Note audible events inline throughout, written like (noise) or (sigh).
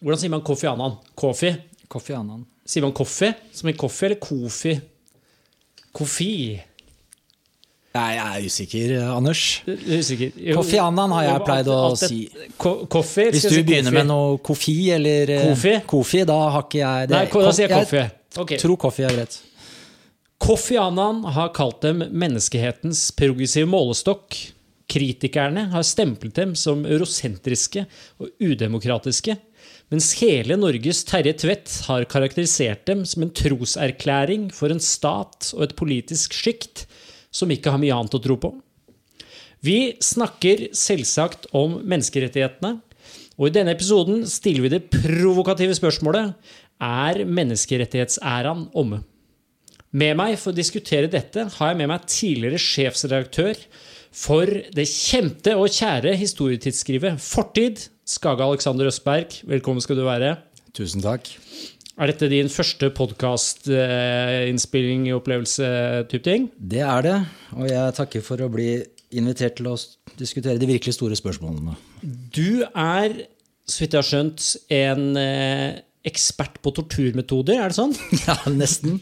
Hvordan sier man Kofi Annan? Kofi? Kofi Annan. Sier man koffe som i koffe, eller kofi? Kofi? Jeg er usikker, Anders. Usikker. Kofi Annan har jeg pleid å at si. Ko-? Hvis du si begynner med noe kofi eller eh, Kofi? kofi, da har ikke jeg det. Nei, da sier jeg Kofi. Okay. Ok. tror koffi er greit. Kofi Annan har kalt dem menneskehetens progressive målestokk. Kritikerne har stemplet dem som eurosentriske og udemokratiske. Mens hele Norges Terje Tvedt har karakterisert dem som en troserklæring for en stat og et politisk sjikt som ikke har mye annet å tro på. Vi snakker selvsagt om menneskerettighetene, og i denne episoden stiller vi det provokative spørsmålet er menneskerettighetsæraen omme. Med meg for å diskutere dette har jeg med meg tidligere sjefsredaktør for det kjente og kjære historietidsskrivet Fortid, Skage Alexander Østberg. Velkommen skal du være. Tusen takk. Er dette din første podkastinnspilling, opplevelse, type ting? Det er det, og jeg takker for å bli invitert til å diskutere de virkelig store spørsmålene. Du er, så vidt jeg har skjønt, en eh, ekspert på torturmetoder, er det sånn? (laughs) Ja, nesten.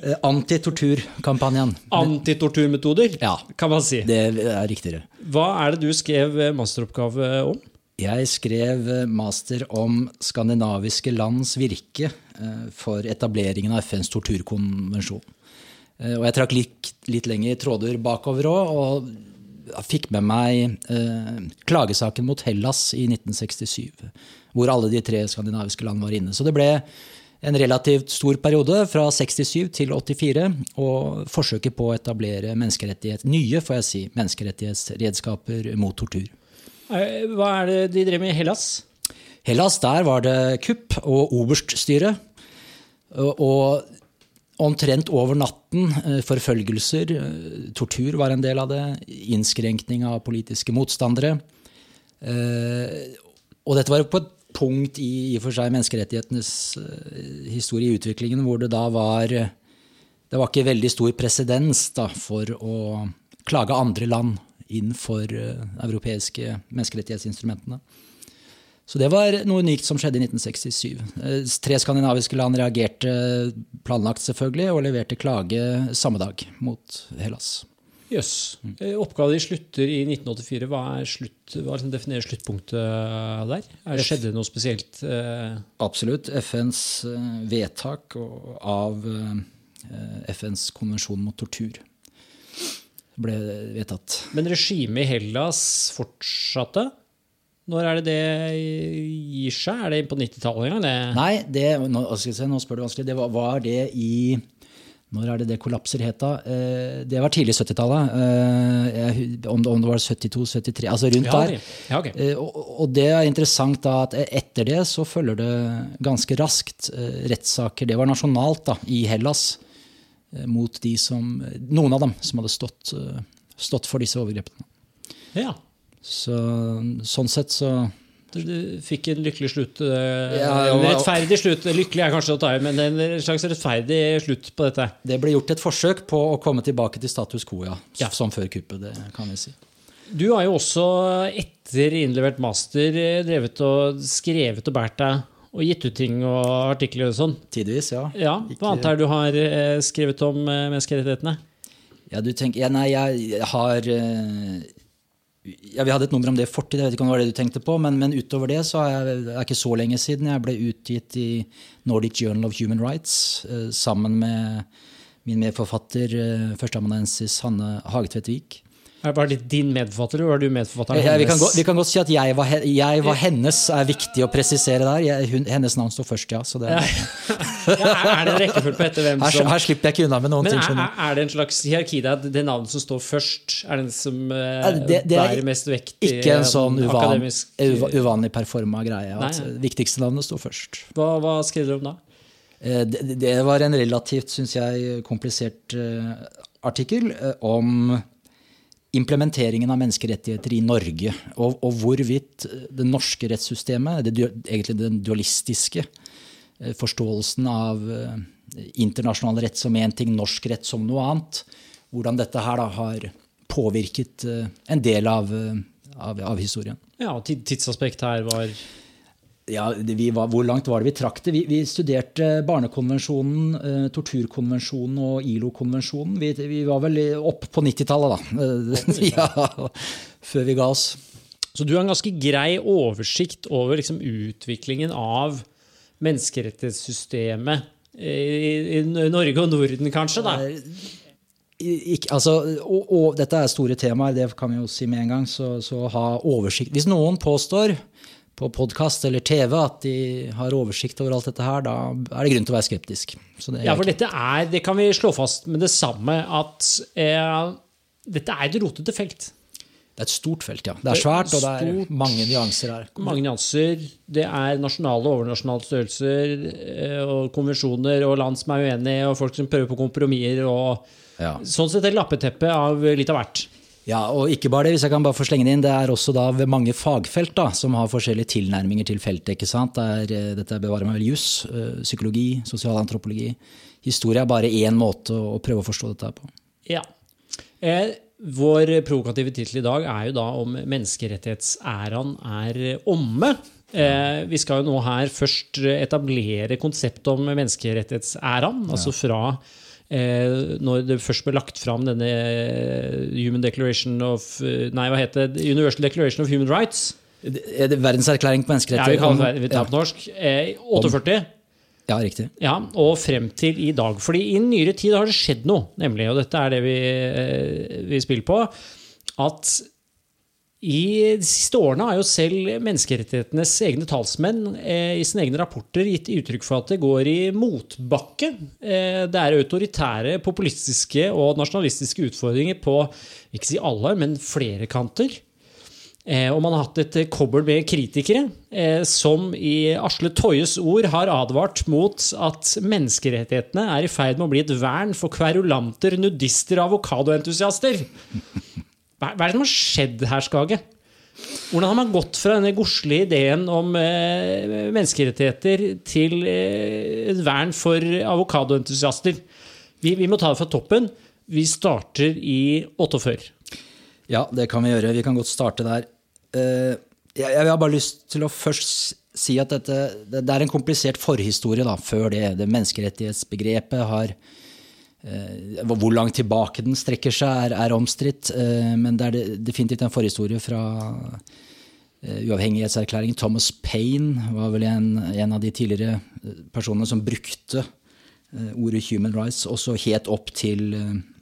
Eh, Antitorturkampanjen. Antitorturmetoder, Ja. kan man si. Det er riktigere. Hva er det du skrev masteroppgave om? Jeg skrev eh, master om skandinaviske lands virke eh, for etableringen av FNs torturkonvensjon. Eh, Og jeg trakk litt, litt lengre tråder bakover òg, og fikk med meg klagesaken mot Hellas i 1967, hvor alle de tre skandinaviske land var inne. Så det ble en relativt stor periode, fra 67 til 84, og forsøket på å etablere nye får jeg si, menneskerettighetsredskaper mot tortur. Eh, Hva er det de drev med i Hellas? Hellas, der var det kupp og oberststyre. Og, omtrent over natten eh, forfølgelser, eh, tortur var en del av det, innskrenkning av politiske motstandere. Og dette var på et punkt i, i for seg menneskerettighetenes historie i utviklingen hvor det da var Det var ikke veldig stor presedens for å klage andre land inn for eh, europeiske menneskerettighetsinstrumentene. Så det var noe unikt som skjedde i 1967. Eh, Tre skandinaviske land reagerte planlagt selvfølgelig, og leverte klage samme dag mot Hellas. Jøss. Yes. Oppgaven din slutter i 1984. Hva, er slutt, hva liksom definerer sluttpunktet der? Er det skjedde noe spesielt? eh, Absolutt. FNs eh, vedtak av eh, FNs konvensjon mot tortur ble vedtatt. Men regimet i Hellas fortsatte? Når er det det gir seg? Er det på 90-tallet en gang? det? Nei, det, nå, skal jeg se, nå spør du vanskelig. Det var, var det i Når er det det kollapser het, da? Eh, det var tidlig 70-tallet. Eh, om, om det var 72-73, altså rundt Ja, der. Ja, okay. Eh, Og, og det er interessant da at etter det så følger det ganske raskt eh, rettssaker. Det var nasjonalt da, i Hellas mot de som, noen av dem som hadde stått, eh, stått for disse overgrepene. Ja. Så, sånn sett så Du, fikk en lykkelig slutt. eh, en rettferdig slutt. Lykkelig er kanskje å ta i, men en slags rettferdig slutt på dette. Det ble gjort et forsøk på å komme tilbake til status quo, ja. Ja. Som før kuppet, det kan vi si. Du har jo også etter innlevert master eh, drevet og skrevet og båret deg og gitt ut ting og artikler og sånn. Tidvis, ja. Ja, Hva annet er det du har eh, skrevet om eh, menneskerettighetene? Ja, du tenker, ja, nei, jeg har eh, ja, Vi hadde et nummer om det i fortid, jeg vet ikke om det var det du tenkte på, men, men utover det så er det ikke så lenge siden jeg ble utgitt i Nordic Journal of Human Rights sammen med min medforfatter, førsteamanuensis Hanne Hagetvedt Vik. Er det din medforfatter, eller var du medforfatter? Ja, vi, kan godt, vi kan godt si at jeg var, jeg var hennes, er viktig å presisere der. Jeg, hun, hennes navn står først, ja. Så det, (laughs) ja, er det en rekkefølge på etter hvem som her slipper jeg ikke unna med noen Men ting. er, er- er det en slags hierarki der? Det navnet som står først, er den som eh, Ja, det- det er bærer mest vekt i Ikke en sånn eh, uvan, akademisk uva- uvanlig performa greie. At Nei, viktigste navnet står først. Hva, hva skrev du om da? Eh, Det, det var en relativt, syns jeg, komplisert eh, artikkel eh, om implementeringen av menneskerettigheter i Norge. Og, og hvorvidt det norske rettssystemet, det, egentlig den dualistiske eh, forståelsen av eh, internasjonal rett som én ting, norsk rett som noe annet, hvordan dette her da har påvirket eh, en del av, av, av historien. Ja, tid- tidsaspekt her var Ja, vi var, Hvor langt var det vi trakk det? Vi, vi studerte Barnekonvensjonen, eh, Torturkonvensjonen og ILO-konvensjonen. Vi, vi, var vel opp på 90-tallet, da. (laughs) ja, før vi ga oss. Så du har en ganske grei oversikt over liksom, utviklingen av menneskerettighetssystemet i, i Norge og Norden, kanskje? da? Ikke, altså, og, og, dette er store temaer, det kan vi jo si med en gang. Så, så ha oversikt. Hvis noen påstår på podkast eller TV at de har oversikt over alt dette her, da er det grunn til å være skeptisk. ja, for dette er, det kan vi slå fast med det samme, at eh, dette er et rotete felt. Det er et stort felt, ja. Det er svært, og det er mange nyanser her. Mange nyanser. Det er nasjonale og overnasjonale størrelser, eh, og konvensjoner, og land som er uenige, og folk som prøver på kompromisser. og ja. Sånn sett et lappeteppe av litt av hvert. Ja, og ikke bare det, hvis jeg kan bare få slenge det inn. Det er også da ved mange fagfelt da, som har forskjellige tilnærminger til feltet. ikke sant? Det er, eh, dette bevarer meg vel juss, eh, psykologi, sosialantropologi. Historie er bare én måte å prøve å forstå dette på. Ja. Eh, vår provokative tittel i dag er jo da om menneskerettighetsæraen er omme. Eh, vi skal jo nå her først etablere konseptet om menneskerettighetsæraen. Altså fra Eh, når det først ble lagt fram denne eh, Human Declaration of eh, Nei, hva heter det? Universal Declaration of Human Rights. Er det Verdenserklæring på menneskerettigheter? Ja, vi kaller det på norsk. 48. Ja, riktig. Ja, Og frem til i dag. Fordi i nyere tid har det skjedd noe, nemlig, og dette er det vi, vi spiller på, at i de siste årene har jo selv menneskerettighetenes egne talsmenn eh, i sine egne rapporter gitt uttrykk for at det går i motbakke. Eh, det er autoritære, populistiske og nasjonalistiske utfordringer på ikke si alle, men flere kanter. Eh, og man har hatt et kobbel med kritikere eh, som i Asle Toyes ord har advart mot at menneskerettighetene er i ferd med å bli et vern for kverulanter, nudister og avokadoentusiaster. Hva er det som har skjedd her, Skage? Hvordan har man gått fra denne godslige ideen om eh, menneskerettigheter til eh, vern for avokadoentusiaster? Vi, vi, må ta det fra toppen. Vi starter i 48. Ja, det kan vi gjøre. Vi kan godt starte der. Eh, jeg, jeg har bare lyst til å først si at dette, det, det er en komplisert forhistorie da, før det. det menneskerettighetsbegrepet har hvor langt tilbake den strekker seg, er, er omstridt. Eh, men det er definitivt en forhistorie fra eh, uavhengighetserklæringen. Thomas Paine var vel en, en, av de tidligere personene som brukte ordet 'human rights', også helt opp til,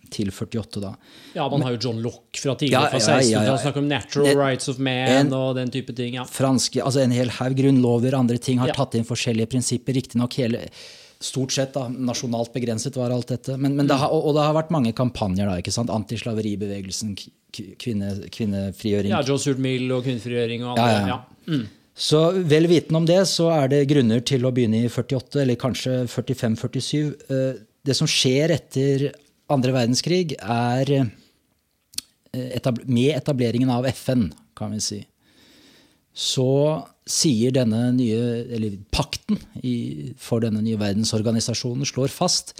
til 48. da. Ja, man har jo John Locke fra tidligere, fra 16, ja, ja, ja, om 'natural det, rights of man' en, og den type ting. ja. Franske, altså En hel haug grunnlover, andre ting, har tatt inn forskjellige prinsipper. Riktignok hele Stort sett da, nasjonalt begrenset var alt dette. Men, men det har, og det har vært mange kampanjer. da, ikke sant? Antislaveribevegelsen, kvinne, kvinnefrigjøring. Ja, Joe Stuart Mill og kvinnefrigjøring og andre. Ja, ja. ja. Mm. Så vel vitende om det, så er det grunner til å begynne i 48, eller kanskje 45-47. Eh, det som skjer etter andre verdenskrig, er eh, med etableringen av FN, kan vi si. Så sier denne nye, eller pakten i, for denne nye verdensorganisasjonen slår fast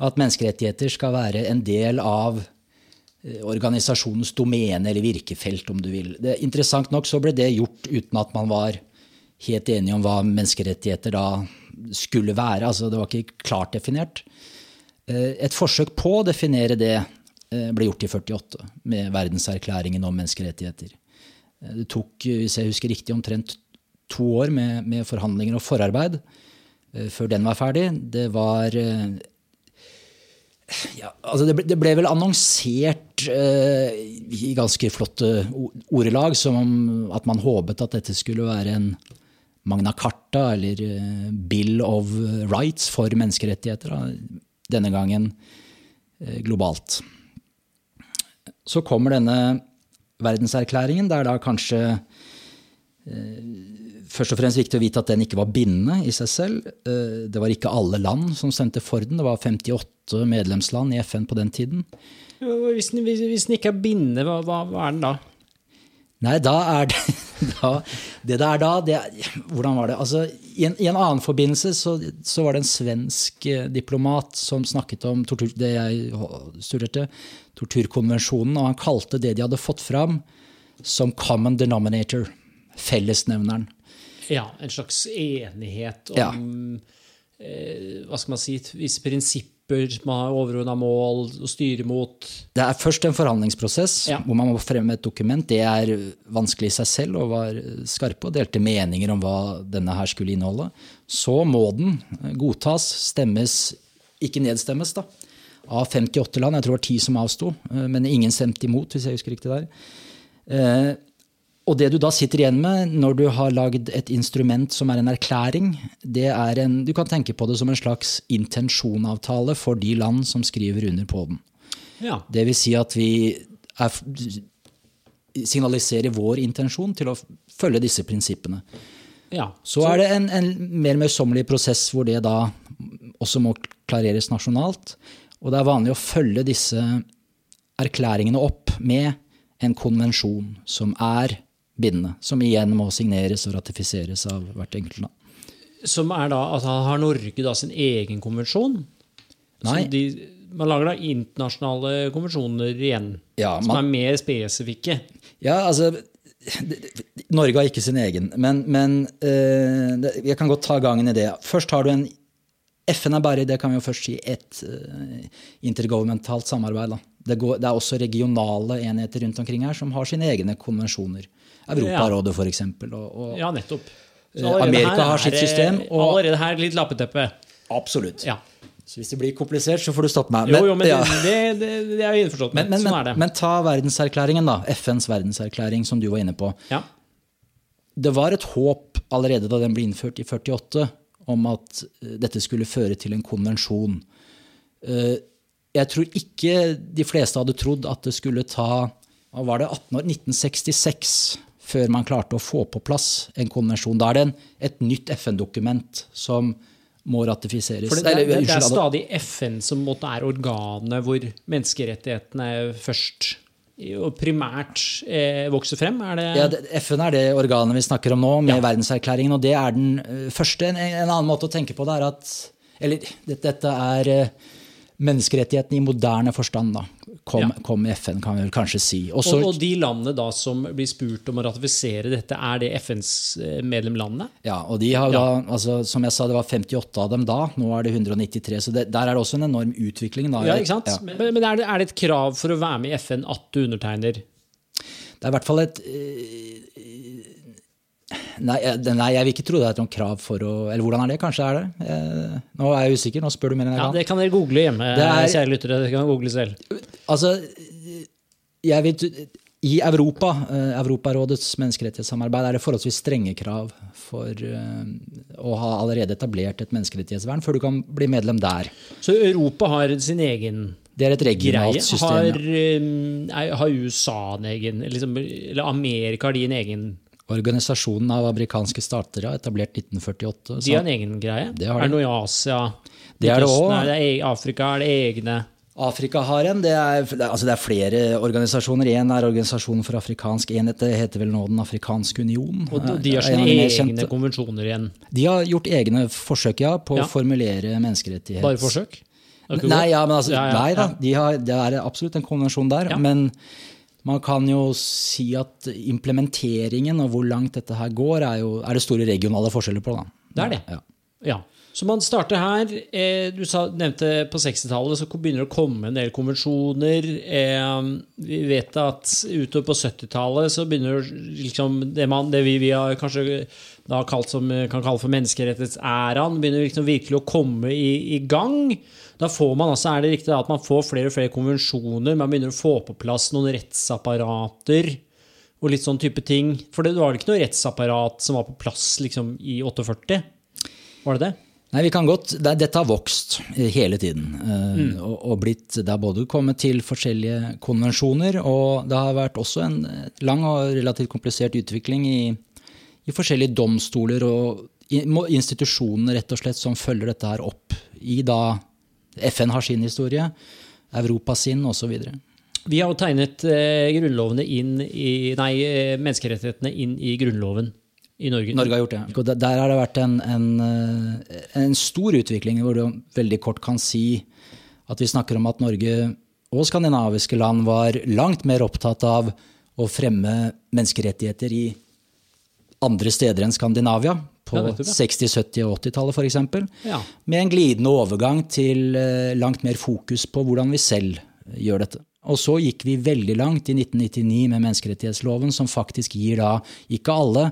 at menneskerettigheter skal være en del av eh, organisasjonens domene eller virkefelt, om du vil. Det, interessant nok så ble det gjort uten at man var helt enige om hva menneskerettigheter da skulle være. altså Det var ikke klart definert. Eh, et forsøk på å definere det eh, ble gjort i 48 med verdenserklæringen om menneskerettigheter. Det tok, hvis jeg husker riktig, omtrent to år med, med forhandlinger og forarbeid uh, før den var ferdig. Det var uh, ja, altså det, ble, det, ble, vel annonsert uh, i ganske flotte ordelag som om at man håpet at dette skulle være en Magna Carta eller Bill of Rights for menneskerettigheter. Denne gangen globalt. Så kommer denne verdenserklæringen, der da kanskje først og fremst viktig å vite at den ikke var bindende i seg selv. Eh, det var ikke alle land som stemte for den. Det var 58 medlemsland i FN på den tiden. Hvis den, hvis den ikke er bindende, hva, hva, er den da? Nei, da er det (laughs) da, Det det er da det, Hvordan var det? Altså, i, en, I en annen forbindelse så, så, var det en svensk eh, diplomat som snakket om tortur, det jeg studerte, torturkonvensjonen, og han kalte det de hadde fått fram, som common denominator. Fellesnevneren. Ja, en slags enighet om eh, Hva skal man si Visse prinsipper man har overordna mål å styre mot. Det er først en forhandlingsprosess Ja. hvor man må fremme et dokument. Det er vanskelig i seg selv og var skarpe og delte meninger om hva denne her skulle inneholde. Så må den godtas, stemmes, ikke nedstemmes, da. Av 58 land. Jeg tror det var 10 som avsto, eh, men ingen stemte imot, hvis jeg husker riktig der. Og det du da sitter igjen med når du har lagd et instrument som er en erklæring, det er en, du kan tenke på det som en slags intensjonavtale for de land som skriver under på den. Ja. Det vil si at vi er, signaliserer vår intensjon til å følge disse prinsippene. ja. Så er det en, en mer møysommelig prosess hvor det da også må klareres nasjonalt. Og det er vanlig å følge disse erklæringene opp med en konvensjon som er bindende. Som igjen må signeres og ratifiseres av hvert enkelt land. Som er da at Har Norge da sin egen konvensjon? Nei. De, man lager da internasjonale konvensjoner igjen, Ja, som er mer spesifikke. Ja, altså Norge har ikke sin egen, men, men uh, jeg kan godt ta gangen i det. Først har du en FN er bare det kan vi jo først si, et uh, intergovernmentalt samarbeid. Da. Det, går, det er også regionale enheter rundt omkring her som har sine egne konvensjoner. Europarådet, og, Ja, nettopp. Eh, Amerika har sitt system, og- Allerede her litt lappeteppe. Absolutt. Ja. Så hvis det blir komplisert, så får du stoppe meg. Jo, jo, men (laughs) ja. det, det, det er jo innforstått med. men, men, sånn er det. men, men ta verdenserklæringen, da. FNs verdenserklæring, som du var inne på. ja. Det var et håp allerede da den ble innført i 48 om at eh, dette skulle føre til en konvensjon. Eh, Jeg tror ikke de fleste hadde trodd at det skulle ta hva var det, 18 år, 1966 før man klarte å få på plass en konvensjon. Da er det en, et nytt FN-dokument som må ratifiseres. Det, det, det, det er stadig FN som er organet hvor menneskerettighetene først og primært eh, vokser frem? Er det Ja, FN er det organet vi snakker om nå, med verdenserklæringen. Og det er den eh, første. En, en annen måte å tenke på det er at Eller dette, er uh, menneskerettighetene i moderne forstand. da, Kom, Ja. kom FN, kan vi vel kanskje si. Også, og, og de landene da som blir spurt om å ratifisere dette, er det FNs eh, medlemlandene? ja, og de har da, altså, Som jeg sa, det var 58 av dem da. Nå er det 193. Så det, der er det også en enorm utvikling. da. Ja, ikke sant? Ja. Men, men er, det, er det et krav for å være med i FN at du undertegner? Det er i hvert fall et eh, Nei, jeg- nei, jeg vil ikke tro det er noen krav for å Eller hvordan er det? Kanskje er det? Eh, Nå er jeg usikker. Nå spør du mer enn jeg Ja. Det kan dere google hjemme, Det er- kjære lyttere. Det kan google selv. Altså, jeg vet, I Europa, eh, Europarådets menneskerettighetssamarbeid, er det forholdsvis strenge krav for eh, å ha allerede etablert et menneskerettighetsvern før du kan bli medlem der. Så Europa har sin egen Det er et regionalt greie. system. Har, ja. har USA en egen liksom, Eller Amerika har de en egen Organisasjonen av amerikanske stater har etablert 1948. De har en egen greie? Det har de. er det noe i Asia? Det er det også. Er det e- Afrika er det egne? Afrika har en. Det er, altså det er flere organisasjoner. Én er Organisasjonen for afrikansk enhet. Det heter vel nå Den afrikanske union. Og de- har er sine egne kjente. konvensjoner igjen? De har gjort egne forsøk ja, på Ja. å formulere menneskerettighet. Bare forsøk? Er Nei, ja, men altså, nei da, de har, det er absolutt en konvensjon der. Men man kan jo si at implementeringen og hvor langt dette her går, er, jo, er det store regionale forskjeller på. Da. Det er det. Ja. Ja. Så man starter her. Eh, du sa, nevnte på 60-tallet så begynner det å komme en del konvensjoner. Eh, vi vet at utover på 70-tallet så begynner liksom det, man, det vi, vi har kanskje da kalt som, kan kalle for menneskerettighetsæraen, begynner liksom virkelig å komme i, i gang. Da får man altså, er det riktig at man får flere og flere konvensjoner. Man begynner å få på plass noen rettsapparater og litt sånn type ting. For det var vel ikke noe rettsapparat som var på plass liksom, i 48? Var det det? Nei, vi kan godt, det, Dette har vokst eh, hele tiden. eh, Mm. Og, og blitt, det har både kommet til forskjellige konvensjoner, og det har vært også en lang og relativt komplisert utvikling i, i forskjellige domstoler og institusjoner rett og slett som følger dette her opp. I da FN har sin historie, Europa sin osv. Vi har jo tegnet eh, inn i, nei, menneskerettighetene inn i Grunnloven i Norge. Norge har gjort det. Og der- har det vært en, en, eh, en stor utvikling hvor du veldig kort kan si at vi snakker om at Norge og skandinaviske land var langt mer opptatt av å fremme menneskerettigheter i andre steder enn Skandinavia. På Ja, 60-, 70- og 80-tallet f.eks. Ja. Med en glidende overgang til eh, langt mer fokus på hvordan vi selv gjør dette. Og så gikk vi veldig langt i 1999 med menneskerettighetsloven, som faktisk gir da, ikke alle,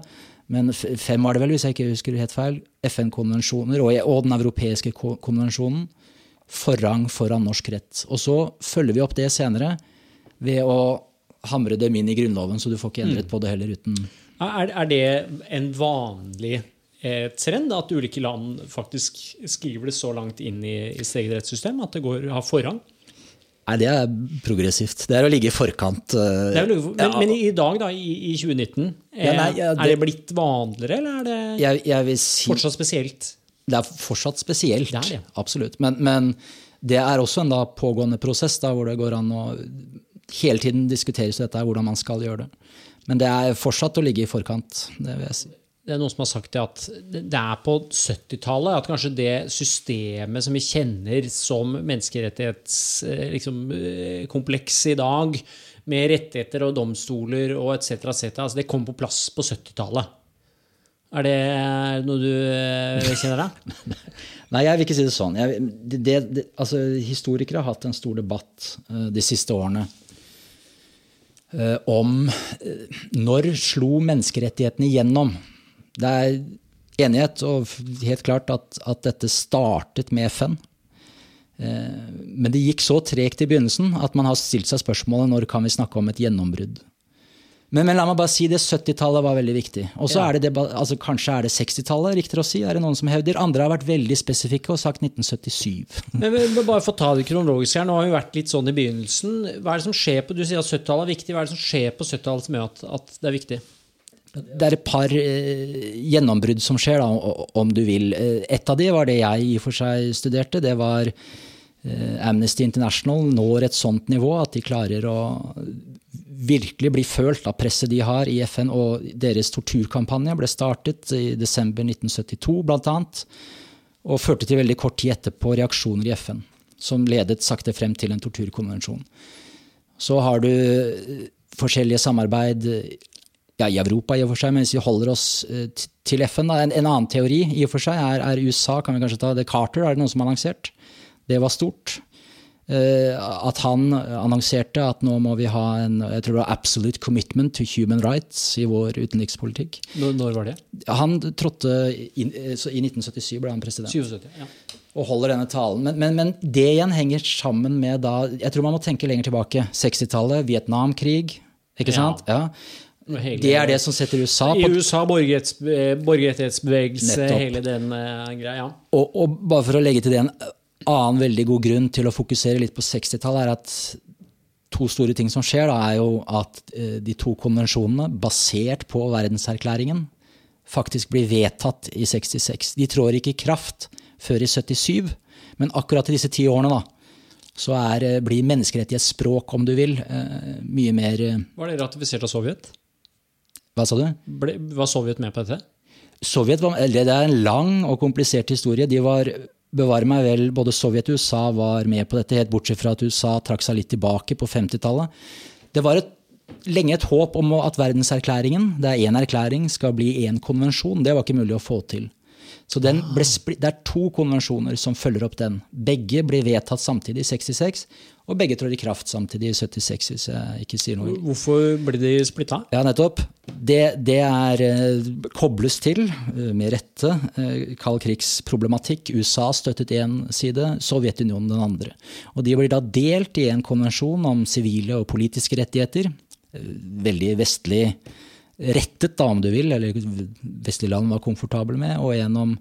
men fem var det vel, hvis jeg ikke husker helt feil, FN-konvensjoner og, og den europeiske konvensjonen forrang foran norsk rett. Og så følger vi opp det senere ved å hamre dem inn i Grunnloven, så du får ikke endret på det heller uten Er, er det en vanlig eh, trend at ulike land faktisk skriver det så langt inn i, i sitt eget rettssystem at det går, har forrang? Nei, det er progressivt. Det er å ligge i forkant. eh, Det er vel, men, ja. men i dag, da, i, i 2019, er, Ja, nei, ja, er det- det blitt vanligere, eller er det jeg, jeg si fortsatt spesielt? Det er fortsatt spesielt. Det er det. Absolutt. Men, men det er også en da pågående prosess da, hvor det går an å Hele tiden diskuteres dette, hvordan man skal gjøre det. Men det er fortsatt å ligge i forkant. det vil jeg si. Det er noen som har sagt det at det er på 70-tallet at kanskje det systemet som vi kjenner som menneskerettighetskompleks liksom, eh, i dag, med rettigheter og domstoler og etc., etc., altså det kom på plass på 70-tallet. Er det noe du eh, kjenner deg? (laughs) Nei, jeg vil ikke si det sånn. Jeg, det, det, altså, historikere har hatt en stor debatt uh, de siste årene eh, om eh, når slo menneskerettighetene igjennom. Det er enighet og helt klart at, at dette startet med FN. Eh, men det gikk så tregt i begynnelsen at man har stilt seg spørsmålet når kan vi snakke om et gjennombrudd. Men, men la meg bare si det 70-tallet var veldig viktig. Og så Ja. er det det altså Kanskje er det 60-tallet, riktigere å si, er det noen som hevder. Andre har vært veldig spesifikke og sagt 1977. Men må bare få ta det kronologisk her. Nå har vi vært litt sånn i begynnelsen. Hva er det som skjer på, Du sier at 70-tallet er viktig. Hva er det som skjer på 70-tallet som gjør at, at det er viktig? Det er et par eh, gjennombrudd som skjer, da, om du vil. Eh, Et av de var det jeg i og for seg studerte. Det var eh, Amnesty International når et sånt nivå at de klarer å virkelig bli følt av presset de har i FN. Og deres torturkampanje ble startet i desember 1972, blant annet. Og førte til veldig kort tid etterpå reaksjoner i FN, som ledet sakte frem til en torturkonvensjon. Så har du eh, forskjellige samarbeid ja, i Europa, i og for seg, men hvis vi holder oss eh, til FN da, en, en annen teori i og for seg er, er USA. kan vi kanskje ta, det Carter er det noen som har lansert. Det var stort. Uh, at han annonserte at nå må vi ha en jeg tror det var absolute commitment to human rights i vår utenrikspolitikk. Når, når var det? Han trådte inn, eh, så I 1977 ble han president 77. Ja. og holder denne talen. Men, men, men det igjen henger sammen med da Jeg tror man må tenke lenger tilbake. 60-tallet, Vietnamkrig. Ikke sant? Ja. Ja. Hele- Det er det som setter USA på I USA, eh, borgerrettighetsbevegelse, Nettopp. hele den uh, greia. Og, og bare for å legge til det en annen veldig god grunn til å fokusere litt på 60-tallet, er at to store ting som skjer, da, er jo at uh, de to konvensjonene, basert på verdenserklæringen, faktisk blir vedtatt i 66. De trår ikke i kraft før i 77, men akkurat i disse ti årene da, så er, eh, blir menneskerettighetsspråk, om du vil, eh, mye mer eh, Var det ratifisert av Sovjet? Hva sa du? Ble, var Sovjet med på dette? Sovjet var, eller det er en lang og komplisert historie. De var, bevare meg vel, både Sovjet og USA var med på dette, helt bortsett fra at USA trakk seg litt tilbake på 50-tallet. Det var et, lenge et håp om at verdenserklæringen, det er én erklæring, skal bli én konvensjon. Det var ikke mulig å få til. Så den ble, Det er to konvensjoner som følger opp den. Begge blir vedtatt samtidig i 66, og begge trår i kraft samtidig i 76, hvis jeg ikke sier noe Hvorfor ble de splitta? ja, nettopp. Det, det er eh, kobles til, eh, med rette, eh, kald krigsproblematikk. USA støttet én side, Sovjetunionen den andre. Og de blir da delt i en konvensjon om sivile og politiske rettigheter. Veldig vestlig rettet, da, om du vil, eller vestlige land var komfortable med, og gjennom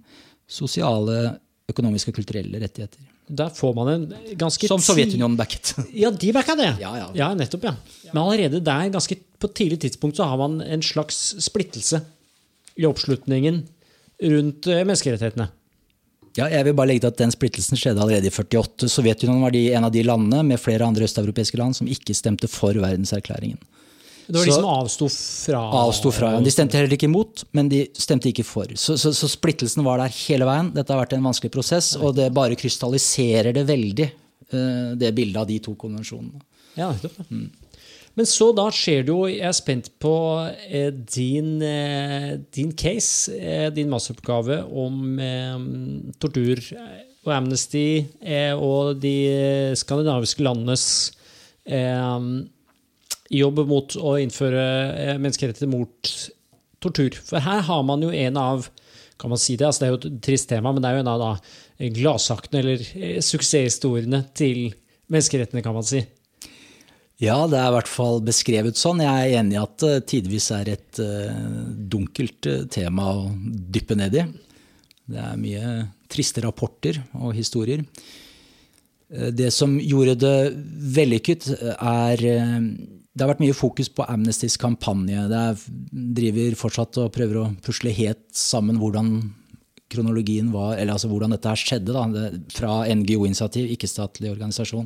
sosiale, økonomiske og kulturelle rettigheter. Der får man en ganske Som Sovjetunionen backet. (laughs) Ja, de backa det. Ja, ja. nettopp, ja. Men allerede der, ganske på et tidlig tidspunkt, så har man en slags splittelse i oppslutningen rundt eh, menneskerettighetene. Ja, jeg vil bare legge til at Den splittelsen skjedde allerede i 48. Sovjetunionen var de, en av de landene med flere andre østeuropeiske land som ikke stemte for verdenserklæringen. Det var de som avsto fra Avsto fra. ja. De stemte heller ikke imot, men de stemte ikke for. Så, så, så splittelsen var der hele veien. Dette har vært en vanskelig prosess, og det bare krystalliserer det veldig, eh, det bildet av de to konvensjonene. Ja, det det. Mm. Men så da skjer det jo Jeg er spent på eh, din, eh, din case, eh, din masteroppgave om tortur og Amnesty og de skandinaviske landenes jobb mot å innføre eh, menneskerettigheter mot tortur. For her har man jo en av kan man si det, altså det er jo et trist tema, men det er jo en av da gladsaktene eller eh, suksesshistoriene til menneskerettene, kan man si. Ja, det er i hvert fall beskrevet sånn. Jeg er enig i at det tidvis er et dunkelt tema å dyppe ned i. Det er mye triste rapporter og historier. Det som gjorde det vellykket, er det har vært mye fokus på Amnestys kampanje. Det driver fortsatt og prøver å pusle helt sammen hvordan kronologien var, eller altså hvordan dette her skjedde. Da, fra NGO-initiativ, ikke-statlig organisasjon,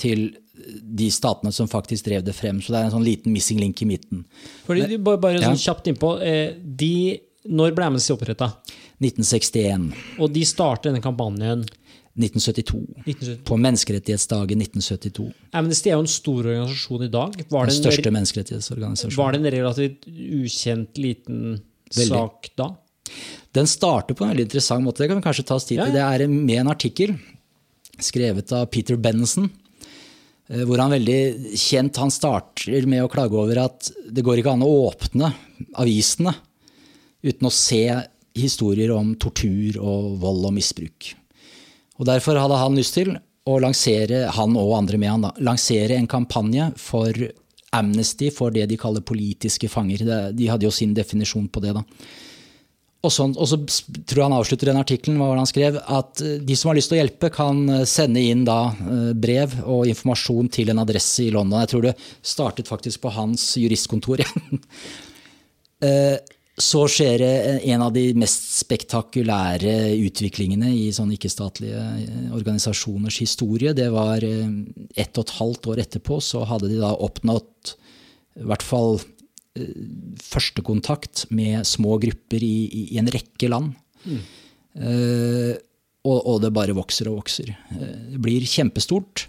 til de statene som faktisk drev det frem. Så det er en sånn liten missing link i midten. Fordi, bare bare sånn kjapt innpå, eh, de, Når ble Amnesty oppretta? 1961. Og de startet denne kampanjen 1972. 1972. På menneskerettighetsdagen 1972. Amnesty er jo en stor organisasjon i dag. Var den største menneskerettighetsorganisasjonen. Var det en relativt ukjent liten Veldig. sak da? Den starter på en veldig interessant måte. Det kan vi kanskje ta oss tid til. Ja, ja. Det er med en artikkel skrevet av Peter Benson. Eh, hvor han veldig kjent han starter med å klage over at det går ikke an å åpne avisene uten å se historier om tortur og vold og misbruk. Og Derfor hadde han lyst til å lansere, han og andre med han, da, lansere en kampanje for amnesty for det de kaller politiske fanger. De hadde jo sin definisjon på det. da. Og, sånn, og så tror jeg han avslutter den artikkelen hva var det han skrev, at eh, de som har lyst til å hjelpe, kan eh, sende inn da eh, brev og informasjon til en adresse i London. Jeg tror det startet faktisk på hans juristkontor. (laughs) Så skjer en av de mest spektakulære utviklingene i sånne ikke-statlige eh, organisasjoners historie. Det var eh, ett og et halvt år etterpå så hadde de da oppnådd i hvert fall eh, førstekontakt med små grupper i, i en rekke land. Mm. Uh, og, og, det bare vokser og vokser. Det blir kjempestort.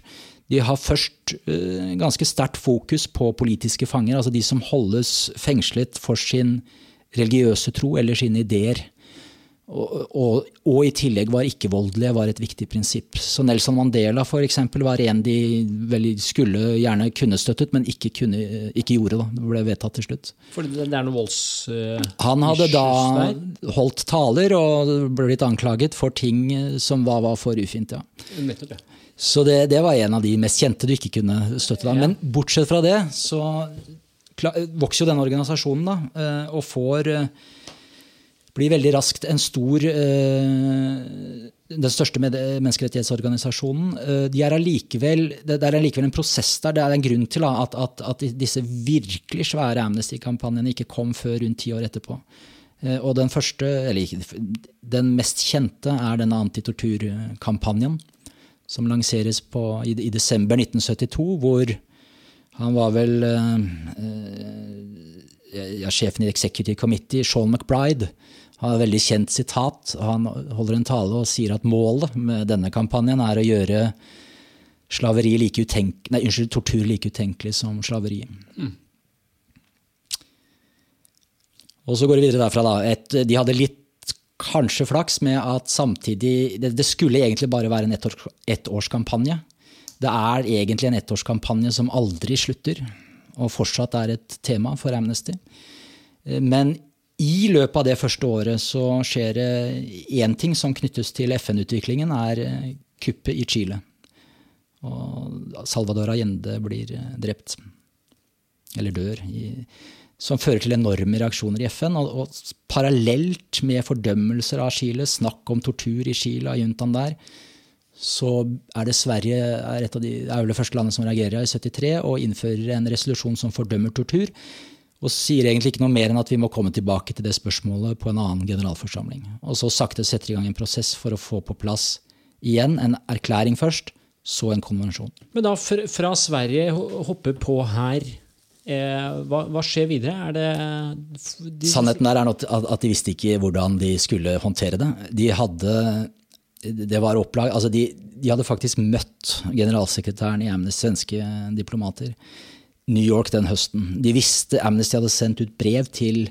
De har først uh, ganske sterkt fokus på politiske fanger, altså de som holdes fengslet for sin religiøse tro eller sine ideer. Og, og, og, i tillegg var ikke-voldelige var et viktig prinsipp. Så Nelson Mandela for eksempel, var en de skulle gjerne kunne støttet, men ikke, kunne, ikke gjorde. Da. Det ble vedtatt til slutt. Fordi det er noe volds... Uh, Han hadde da holdt taler og blitt anklaget for ting som var, var for ufint. Ja. Nettopp, ja. Så det, det, var en av de mest kjente du ikke kunne støtte. Da. Men bortsett fra det så vokser jo denne organisasjonen da, eh, og får eh, blir veldig raskt en stor eh, Den største menneskerettighetsorganisasjonen. De er allikevel, det er allikevel en prosess der. Det er en grunn til at, at, at disse virkelig svære Amnesty-kampanjene ikke kom før rundt ti år etterpå. Og den første, eller den mest kjente, er denne antitorturkampanjen. Som lanseres på, i, i desember 1972, hvor han var vel uh, ja, sjefen i Executive Committee, Sean McBride. har et veldig kjent sitat. Han holder en tale og sier at målet med denne kampanjen er å gjøre slaveri like nei, unnskyld, tortur like utenkelig som slaveri. Mm. Og så går vi videre derfra. da. Et, de hadde litt kanskje flaks med at samtidig Det, det skulle egentlig bare være en ettårskampanje. Et det er egentlig en ettårskampanje som aldri slutter, og fortsatt er et tema for Amnesty. Eh, men i løpet av det første året så skjer det én ting som knyttes til FN-utviklingen, er eh, kuppet i Chile. Og Salvador Allende blir eh, drept. Eller dør. som fører til enorme reaksjoner i FN. Og, og parallelt med fordømmelser av Chile, snakk om tortur i Chile av juntaen der, så er det Sverige er et av de, er det første landet som reagerer i 73 og innfører en resolusjon som fordømmer tortur. Og sier egentlig ikke noe mer enn at vi må komme tilbake til det spørsmålet på en annen generalforsamling. Og så sakte setter i gang en prosess for å få på plass igjen en erklæring først, så en konvensjon. Men da fra Sverige hoppe på her Eh, hva, hva, skjer videre? Det, de, Sannheten er at, at de visste ikke hvordan de skulle håndtere det. De hadde det var opplag, altså de, de, hadde faktisk møtt generalsekretæren i Amnesty, svenske diplomater, New York den høsten. De visste Amnesty hadde sendt ut brev til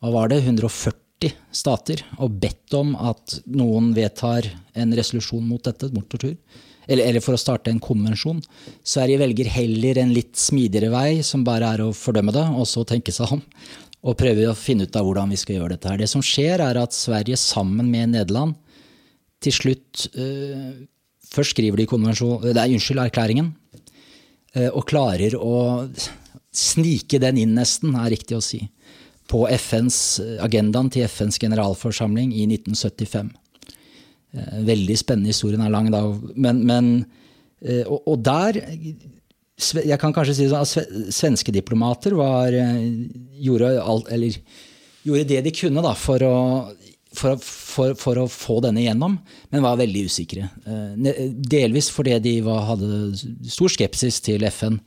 hva var det, 140 stater og bedt om at noen vedtar en resolusjon mot dette, mot tortur. Eller, eller, for å starte en konvensjon. Sverige velger heller en litt smidigere vei, som bare er å fordømme det, og så tenke seg om. Og prøve å finne ut av hvordan vi skal gjøre dette. her. Det som skjer, er at Sverige sammen med Nederland til slutt øh, Først skriver de konvensjon, nei, unnskyld, erklæringen, øh, og klarer å snike den inn, nesten, er riktig å si, på FNs, agendaen til FNs generalforsamling i 1975. Eh, veldig spennende. Historien er lang, da. Men, men eh, og, og, der Jeg kan kanskje si sånn at svenske diplomater var, eh, gjorde, alt, eller, gjorde det de kunne da, for å, for, for, for, å få denne igjennom, men var veldig usikre. Delvis fordi de var, hadde stor skepsis til FN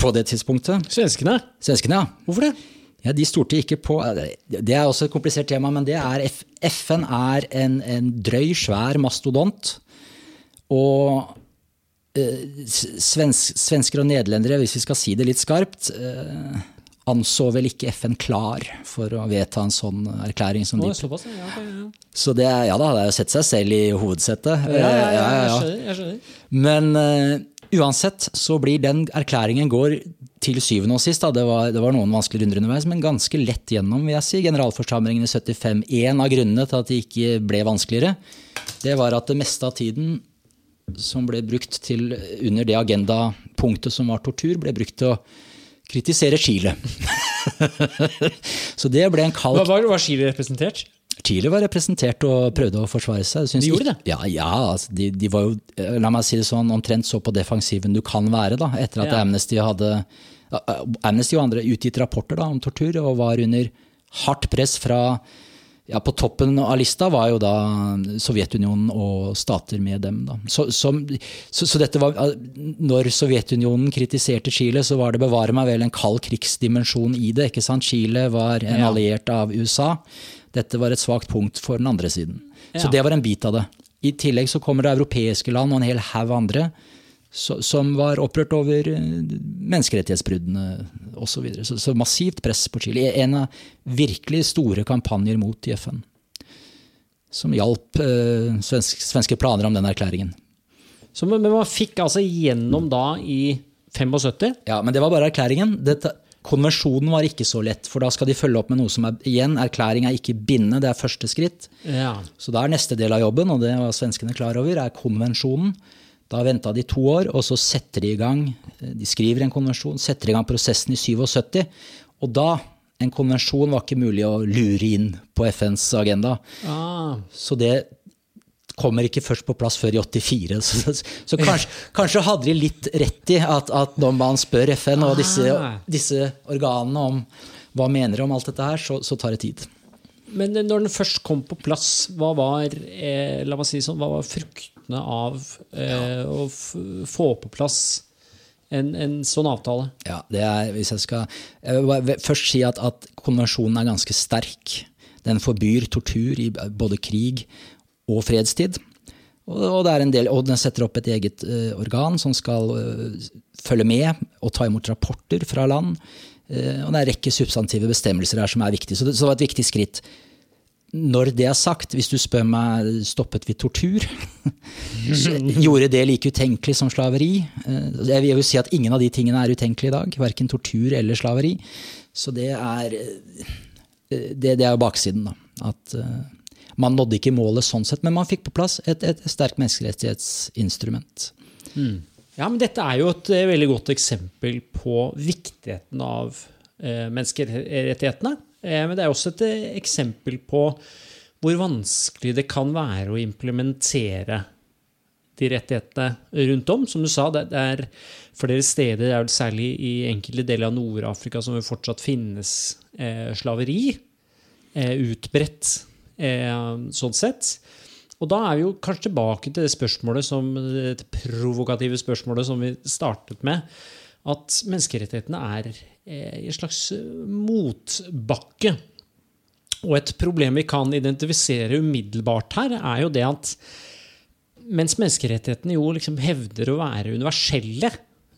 på det tidspunktet. Svenskene? Svenskene, ja. Hvorfor det? Ja, De stolte ikke på Det er også et komplisert tema, men det er FN er en, en drøy, svær mastodont. Og eh, svensk, svensker og nederlendere, hvis vi skal si det litt skarpt, eh, anså vel ikke FN klar for å vedta en sånn erklæring som de såpass, ja, ja. Så det, ja da, det er jo sett seg selv i hovedsettet. Ja, ja, ja, jeg skjønner. Jeg skjønner. Men uh, uansett så blir den erklæringen går til syvende og sist, da, det, var, det var noen vanskelige runder underveis, men ganske lett gjennom vil jeg si, generalforsamlingen i 75. En av grunnene til at det ikke ble vanskeligere, det var at det meste av tiden som ble brukt til under det agendapunktet som var tortur, ble brukt til å kritisere Chile. Så det ble en kald Hva var, var Chile representert? Chile var representert og prøvde å forsvare seg. de gjorde det? Ja, ja altså, de, de, var jo la meg si det sånn, omtrent så på defensiven du kan være, da, etter at ja. Amnesty hadde Amnesty og andre utgitt rapporter da, om tortur og var under hardt press fra ja, På toppen av lista var jo da Sovjetunionen og stater med dem. Da. Så, som, så, så, dette var, når Sovjetunionen kritiserte Chile, så var det bevare meg vel en kald krigsdimensjon i det. ikke sant? Chile var en alliert av USA. Dette var et svakt punkt for den andre siden. Så det var en bit av det. I tillegg så kommer det europeiske land og en hel haug andre som var opprørt over eh, menneskerettighetsbruddene osv. Så, videre. så Så massivt press på Chile. En av virkelig store kampanjer mot i FN. Som hjalp eh, svensk, svenske planer om den erklæringen. Så, men man fikk altså gjennom da i 75? Ja, men det var bare erklæringen. Dette, Konvensjonen var ikke så lett, for da skal de følge opp med noe som er igjen, erklæring er ikke bindende, det er første skritt. Ja. Så da er neste del av jobben, og det var svenskene klar over, er konvensjonen. Da venta de to år, og så setter de i gang De skriver en konvensjon, setter i gang prosessen i 77. Og da En konvensjon var ikke mulig å lure inn på FNs agenda. Ah. Så det kommer ikke først på plass før i 84. (laughs) Så, så kanskje, kanskje, hadde de litt rett i at, at når man spør FN og disse, ah. disse, organene om hva mener de om alt dette her, så, så, tar det tid. Men når den først kom på plass, hva var, eh, si sånn, hva var fruktene av eh, å få på plass en, en, sånn avtale? Ja, det er, hvis Jeg skal jeg vil først si at, at konvensjonen er ganske sterk. Den forbyr tortur i både krig og fredstid. Og, er del, og den setter opp et eget uh, organ som skal uh, følge med og ta imot rapporter fra land. Uh, og det er en rekke substantive bestemmelser her som er viktige. Så det, så det var et viktig skritt. Når det er sagt, hvis du spør meg stoppet vi tortur, (laughs) gjorde det like utenkelig som slaveri? Jeg vil jo si at ingen av de tingene er utenkelige i dag. Verken tortur eller slaveri. Så det er det, det er jo baksiden, da. At man nådde ikke målet sånn sett, men man fikk på plass et, et sterkt menneskerettighetsinstrument. Mm. Ja, men Dette er jo et eh, veldig godt eksempel på viktigheten av eh, menneskerettighetene. Eh, men det er også et eh, eksempel på hvor vanskelig det kan være å implementere de rettighetene rundt om. Som du sa, det er flere steder, det er vel særlig i enkelte deler av Nord-Afrika, som fortsatt finnes eh, slaveri. Utbredt sånn sett. Og da er vi jo kanskje tilbake til det spørsmålet som, det provokative spørsmålet som vi startet med. At menneskerettighetene er en slags motbakke. Og et problem vi kan identifisere umiddelbart her, er jo det at mens menneskerettighetene jo liksom hevder å være universelle,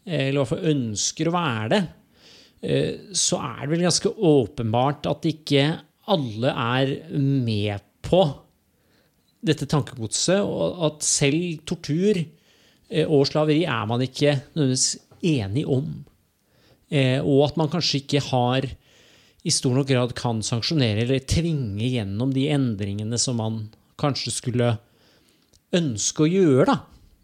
eller i hvert fall ønsker å være det, eh, så er det vel ganske åpenbart at ikke alle er med på dette tankegodset, og at selv tortur eh, og slaveri er man ikke nødvendigvis enig om. Eh, og at man kanskje ikke har i stor nok grad kan sanksjonere eller tvinge gjennom de endringene som man kanskje skulle ønske å gjøre. da.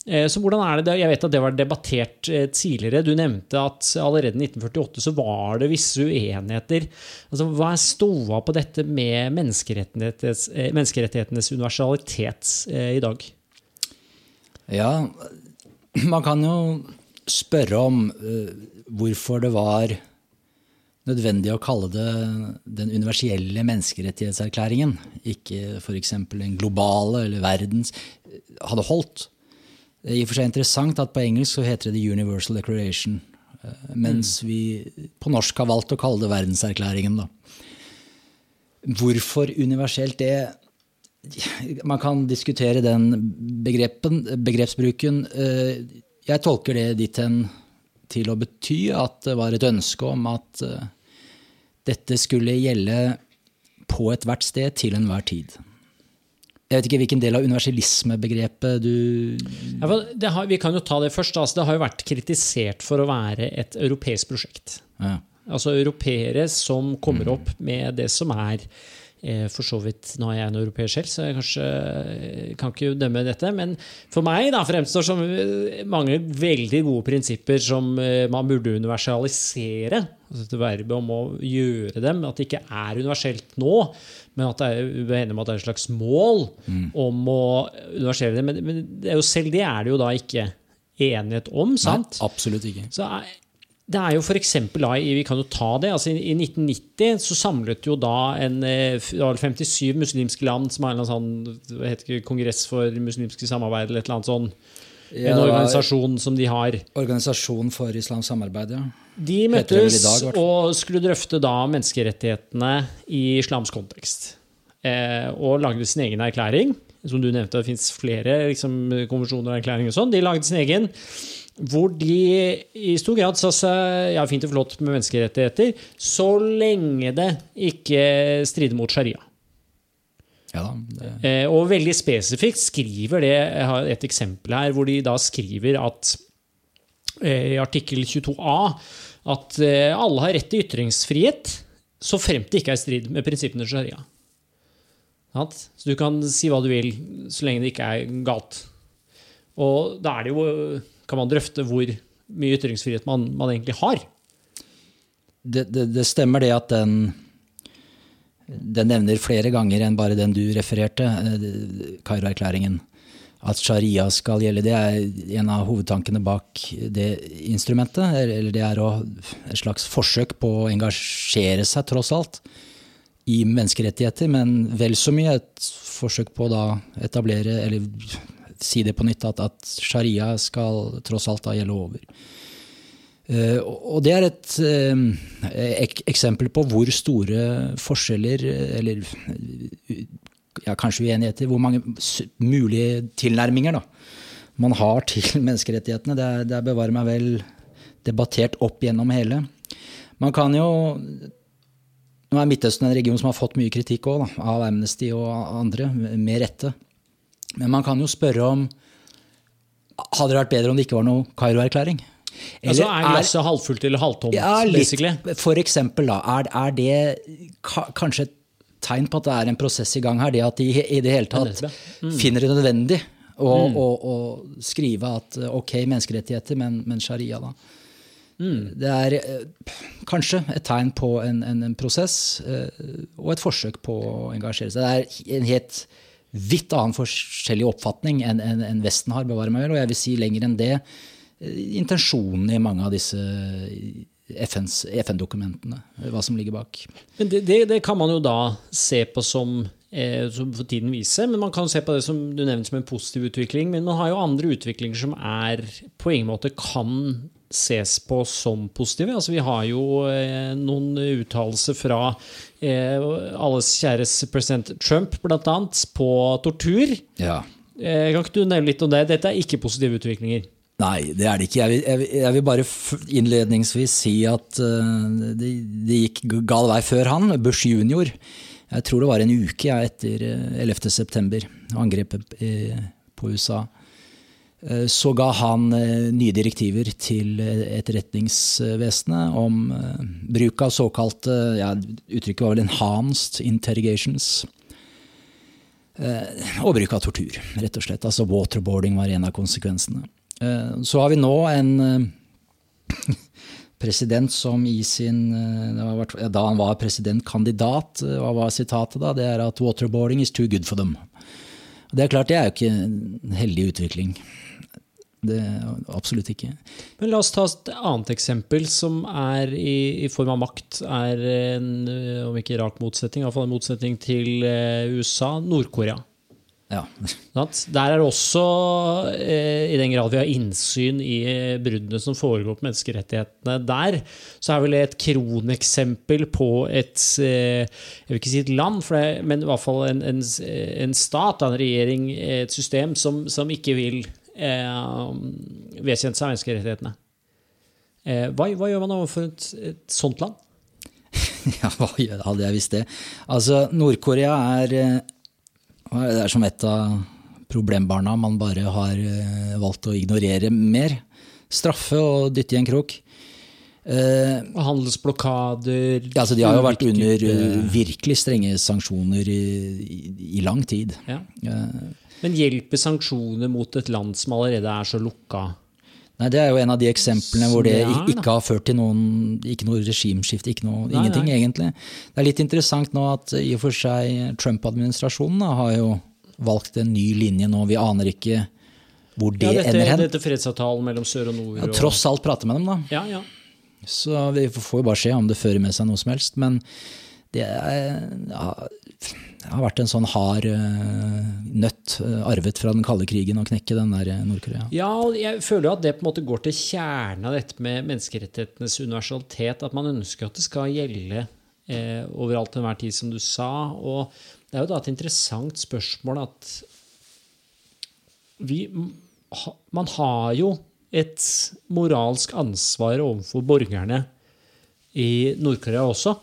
Eh, Så hvordan er det, Jeg vet at det var debattert eh, tidligere. Du nevnte at allerede i 1948 så var det visse uenigheter. Altså, Hva er ståa på dette med menneskerettighetenes, menneskerettighetenes universalitet i dag? Ja, man kan jo spørre om hvorfor det var nødvendig å kalle det den universelle menneskerettighetserklæringen, ikke f.eks. den globale eller verdens, hadde holdt. Det er i og for seg interessant at på engelsk så heter det The Universal Declaration, mens mens vi på norsk har valgt å kalle det Verdenserklæringen. Da. Hvorfor universelt det Man kan diskutere den begrepen, begrepsbruken. Eh, Jeg tolker det dit hen til å bety at det var et ønske om at eh, dette skulle gjelde på ethvert sted til enhver tid. Jeg vet ikke hvilken del av universalismebegrepet du Ja, det har, vi kan jo ta det først. Altså, det har jo vært kritisert for å være et europeisk prosjekt. ja. Altså europeere som kommer opp med det som er for så vidt, Nå er jeg en europeer selv, så jeg kanskje eh, kan ikke dømme dette. Men for meg da, fremstår som eh, mange veldig gode prinsipper som eh, man burde universalisere. Altså dette verbet om å gjøre dem. At det ikke er universelt nå, men at det er, vi er at det er et slags mål om å universere det. Men, men det er jo, selv det er det jo da ikke enighet om, sant? Nei, absolutt ikke. Så er, det er jo for eksempel da, Vi kan jo ta det. altså I, i 1990 så samlet jo da en eh, f- det var vel 57 muslimske land som har en eller annen sånn hva heter det, kongress for muslimske samarbeid eller et eller annet sånn. Ja, en organisasjon som de har. Organisasjon for islamsk samarbeid, ja. De møttes dag, og skulle drøfte da menneskerettighetene i islamsk kontekst. Eh, og lagde sin egen erklæring. Som du nevnte, det fins flere liksom, konvensjoner og erklæringer og sånn. De lagde sin egen. Hvor de i stor grad sa seg ja, fint og flott med menneskerettigheter, så lenge det ikke strider mot sharia. ja da, det, Eh, og veldig spesifikt skriver det Jeg har et eksempel her hvor de da skriver at eh, i artikkel 22a at eh, alle har rett til ytringsfrihet så fremt det ikke er i strid med prinsippene i sharia. Så du kan si hva du vil så lenge det ikke er galt. Og da er det jo kan man drøfte hvor mye ytringsfrihet man, man egentlig har. det, det, det stemmer det at den den nevner flere ganger enn bare den du refererte, eh, Kairo-erklæringen. At sharia skal gjelde, det er en av hovedtankene bak det instrumentet. Eller det er et slags forsøk på å engasjere seg, tross alt, i menneskerettigheter. Men vel så mye et forsøk på å etablere, eller si det på nytt, at, at sharia skal tross alt da gjelde over. Uh, Og det er et uh, ek eksempel på hvor store forskjeller, eller ja, kanskje uenigheter, hvor mange mulige tilnærminger da, man har (laughs) til menneskerettighetene. Det er, er bevare meg vel debattert opp gjennom hele. Man kan jo Nå er Midtøsten en region som har fått mye kritikk også, da, av Amnesty og andre, med rette. Men man kan jo spørre om Hadde det vært bedre om det ikke var noe Kairo-erklæring? Altså Er glasset halvfullt eller halvtomt? ja, litt. basically? For eksempel, da. Er, er det ka, kanskje et tegn på at det er en prosess i gang her? Det at de i det hele tatt Mm. finner det nødvendig å, å, å skrive at ok, menneskerettigheter, men, men sharia, da. Mm. Det er eh, kanskje et tegn på en, en, en prosess eh, og et forsøk på å engasjere seg. Det er en helt vidt annen forskjellig oppfatning enn en, en Vesten har, bevare meg vel, og jeg vil si lenger enn det eh, intensjonen i mange av disse FN-dokumentene, eh, hva som ligger bak. Men det, det, det kan man jo da se på som, eh, som for tiden viser, men man kan se på det som du nevnte som en positiv utvikling. Men man har jo andre utviklinger som er på ingen måte kan ses på som positive. Altså Vi har jo eh, noen uttalelser fra eh, alles kjæres president Trump, blant annet, på tortur. Ja. Eh, kan ikke du nevne litt om det? Dette er ikke positive utviklinger. Nei, det er det ikke. Jeg vil, jeg vil, jeg vil bare innledningsvis si at uh, det, det, gikk gal vei før han, Bush junior. Jeg tror det var en uke ja, etter 11. september, angrepet på USA. Uh, så ga han uh, nye direktiver til Etterretningsvesenet om bruk av såkalte ja, Uttrykket var vel 'enhanced interrogations'. Og bruk av tortur, rett og slett. Altså Waterboarding var en av konsekvensene. Eh, så har vi nå en eh, (laughs) president som i sin eh, Da han var presidentkandidat, hva var sitatet da? Det er at 'waterboarding is too good for them'. Det er klart, det er jo ikke en heldig utvikling. Det Absolutt ikke. Men La oss ta et annet eksempel som er i, i form av makt. Er en, om ikke rak motsetning, iallfall en motsetning til USA, Nord-Korea. Ja. Der er det også, eh, i den grad vi har innsyn i bruddene som foregår på menneskerettighetene der, så er vel et kroneksempel på et eh, Jeg vil ikke si et land, det, men i hvert fall en, en, en, stat, en regjering, et system som, som ikke vil eh, vedkjenne seg menneskerettighetene. Eh, hva, hva, gjør man overfor et, et sånt land? (laughs) ja, hva hadde jeg visst det? Altså, Nord-Korea er eh, det er som et av problembarna man bare har eh, valgt å ignorere mer. Straffe og dytte i en krok. Eh, Handelsblokader ja, altså De har jo vært under uh, virkelig strenge sanksjoner i, i, i lang tid. Ja. Men hjelper sanksjoner mot et land som allerede er så lukka? Nei, Det er jo en av de eksemplene hvor det, ikke har ført til noen, ikke noe regimeskifte. Ikke noe, nei, ingenting, nei. egentlig. Det er litt interessant nå at i og for seg Trump-administrasjonen har jo valgt en ny linje nå. Vi aner ikke hvor det ja, dette, ender hen. Dette fredsavtalen mellom sør og nord. Ja, tross alt prate med dem, da. Ja, ja. Så vi får jo bare se om det fører med seg noe som helst. Men det er, ja, har vært en sånn hard uh, nøtt uh, arvet fra den kalde krigen å knekke den der eh, Nord-Korea. Ja, og jeg føler jo at det på en måte går til kjernen av dette med menneskerettighetenes universalitet. At man ønsker at det skal gjelde eh, overalt til enhver tid, som du sa. Og det er jo da et interessant spørsmål at vi Man har jo et moralsk ansvar overfor borgerne i Nord-Korea også.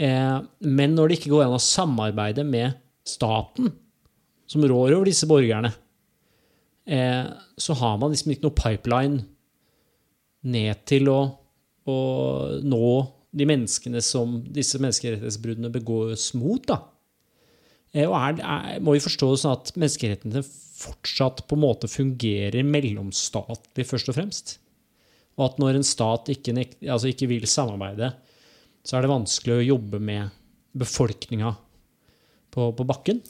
Eh, men når det ikke går an å samarbeide med staten, som rår over disse borgerne, eh, så har man liksom ikke noe pipeline ned til å, å nå de menneskene som disse menneskerettighetsbruddene begås mot. da. Eh, og er, er, må vi forstå sånn at menneskerettighetene fortsatt på en måte fungerer mellomstatlig, først og fremst? Og at når en stat ikke, altså ikke vil samarbeide så er det vanskelig å jobbe med befolkninga på, på bakken.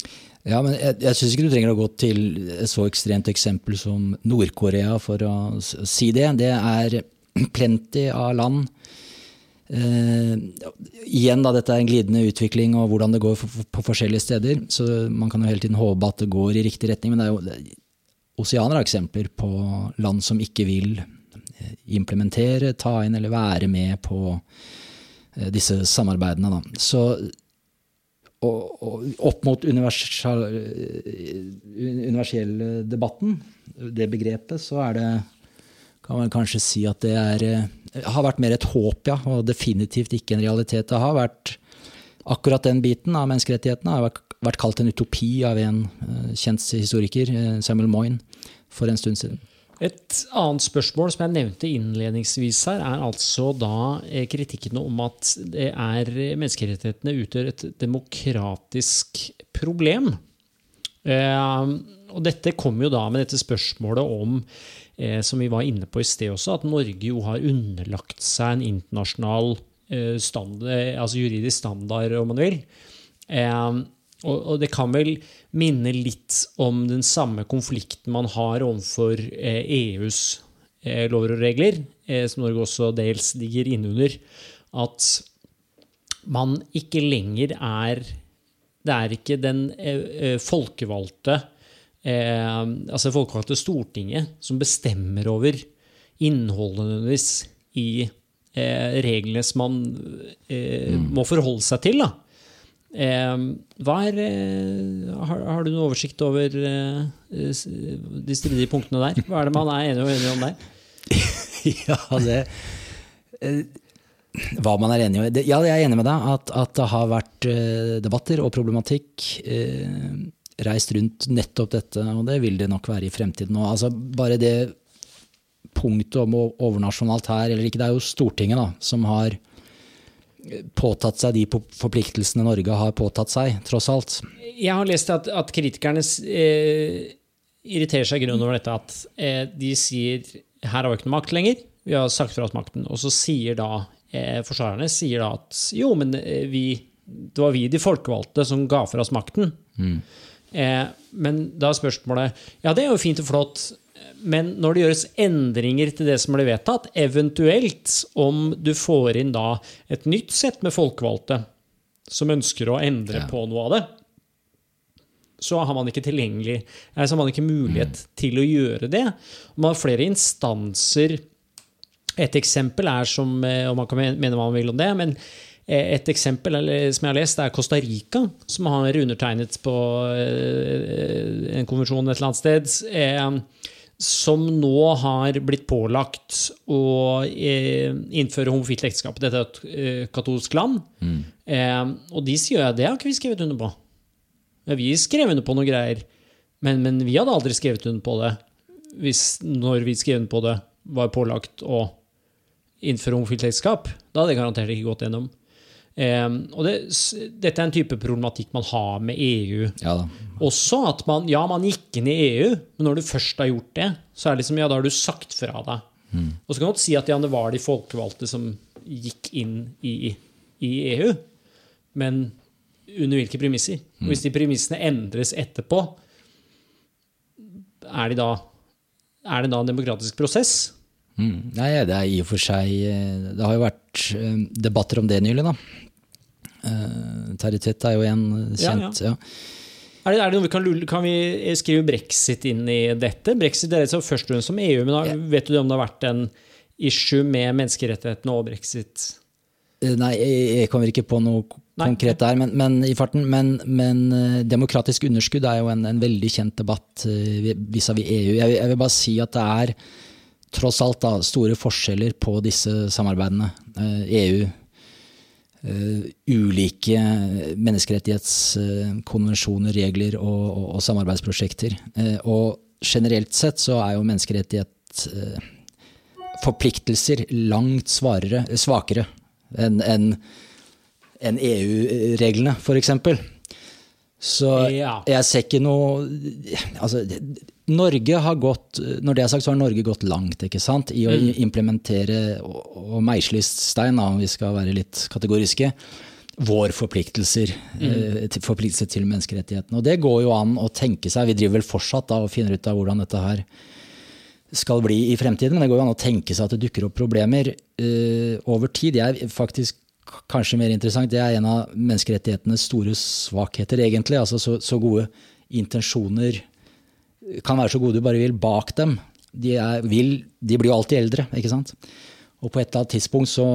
Ja, men jeg, jeg syns ikke du trenger å gå til et så ekstremt eksempel som Nord-Korea for å si det. Det er plenty av land. Eh, igjen, da, dette er en glidende utvikling og hvordan det går på forskjellige steder. Så man kan jo hele tiden håpe at det går i riktig retning. Men det er jo oseaner av eksempler på land som ikke vil eh, implementere, ta inn eller være med på disse samarbeidene. Da. Så og, og opp mot universal, universell debatten, det begrepet, så er det kan man kanskje si at det er, eh, har vært mer et håp, ja, og definitivt ikke en realitet. Det har vært akkurat den biten av menneskerettighetene har vært kalt en utopi av en eh, kjent historiker, Samuel Moyne, for en stund siden. Et annet spørsmål som jeg nevnte innledningsvis her, er altså da eh, kritikken om at er menneskerettighetene utgjør et demokratisk problem. Eh, og dette kommer jo da med dette spørsmålet om, eh, som vi var inne på i sted også, at Norge jo har underlagt seg en internasjonal standard, altså juridisk standard, om man vil. Og, det kan vel minne litt om den samme konflikten man har overfor EUs eh, e eh, lover og regler, eh, som Norge også dels ligger innunder. At man ikke lenger er Det er ikke den folkevalgte altså folkevalgte Stortinget som bestemmer over innholdet nødvendigvis i reglene som man mm. må forholde seg til. da er, eh, har, har, du noen oversikt over eh, de stridige punktene der? Hva er det man er enig og uenig om der? (laughs) ja, det eh, Hva man er enig om Ja, jeg er enig med deg at, at det har vært eh, debatter og problematikk eh, reist rundt nettopp dette, og det vil det nok være i fremtiden òg. Altså, bare det punktet om overnasjonalt her, eller ikke, det er jo Stortinget da, som har påtatt seg de forpliktelsene Norge har påtatt seg, tross alt. Jeg har lest at, at kritikerne eh, irriterer seg i grunnen over dette at eh, de sier her har vi ikke noe makt lenger, vi har sagt fra oss makten. Og så sier da eh, forsvarerne sier da at jo, men eh, vi, det var vi de folkevalgte som ga fra oss makten. Mm. Eh, men da er spørsmålet Ja, det er jo fint og flott, men når det gjøres endringer til det som ble vedtatt, eventuelt om du får inn da et nytt sett med folkevalgte som ønsker å endre ja. på noe av det, så har man ikke tilgjengelig, så har man ikke mulighet mm. til å gjøre det. Man har flere instanser. Et eksempel er som eh, og Man kan mene hva man vil om det, men eh, et eksempel som jeg har lest, er Costa Rica, som har undertegnet på eh, en konvensjon et eller annet sted som nå har blitt pålagt å eh, innføre homofilt ekteskap. Dette er et eh, katolsk land. Mm. Eh, og de sier at det har ikke vi skrevet under på. Ja, vi skrev under på noe greier, men, men, vi hadde aldri skrevet under på det hvis når vi skrev under på det, var pålagt å innføre homofilt ekteskap. Da hadde det garantert ikke gått gjennom. Um, og det, dette er en type problematikk man har med EU. Ja Også at man, ja, man gikk inn i EU, men når du først har gjort det, så er det liksom, ja, da har du sagt fra deg. Mm. Og så kan du godt si at ja, det var de folkevalgte som gikk inn i, i EU, men under hvilke premisser? Mm. Hvis de premissene endres etterpå, er, de da, er det da en demokratisk prosess? Mm. Nei, det er i og for seg eh, Det har jo vært eh, debatter om det nylig, da. Uh, Terje Tvedt er jo en kjent ja, ja. ja. Er det, er det, noe vi kan, kan, vi skrive brexit inn i dette? Brexit er altså først og fremst som EU, men da, vet du om det har vært en issue med menneskerettighetene og brexit? Nei, jeg kommer ikke på noe Nei. konkret der, men, men, i farten. Men, men, demokratisk underskudd er jo en, en veldig kjent debatt vis-à-vis -vis EU. Jeg, jeg, vil bare si at det er tross alt da, store forskjeller på disse samarbeidene. EU, eh, e eh, ulike menneskerettighetskonvensjoner, regler og, og, og samarbeidsprosjekter. Eh, og generelt sett så er jo menneskerettighetsforpliktelser langt svarere, svakere enn en, en EU-reglene, f.eks. Så jeg ser ikke noe altså, Norge har gått, Når det er sagt, så har Norge gått langt ikke sant, i å mm. implementere og meisle i stein, om vi skal være litt kategoriske, vår forpliktelser, mm. eh, forpliktelse til menneskerettighetene. Og det går jo an å tenke seg. Vi driver vel fortsatt da, og finner ut av hvordan dette her skal bli i fremtiden, men det går jo an å tenke seg at det dukker opp problemer eh, over tid. Jeg er faktisk kanskje mer interessant, det er en av menneskerettighetenes store svakheter, egentlig. Altså så, så gode intensjoner kan være så gode du bare vil bak dem. De, er, vil, de, blir jo alltid eldre, ikke sant. Og på et eller annet tidspunkt så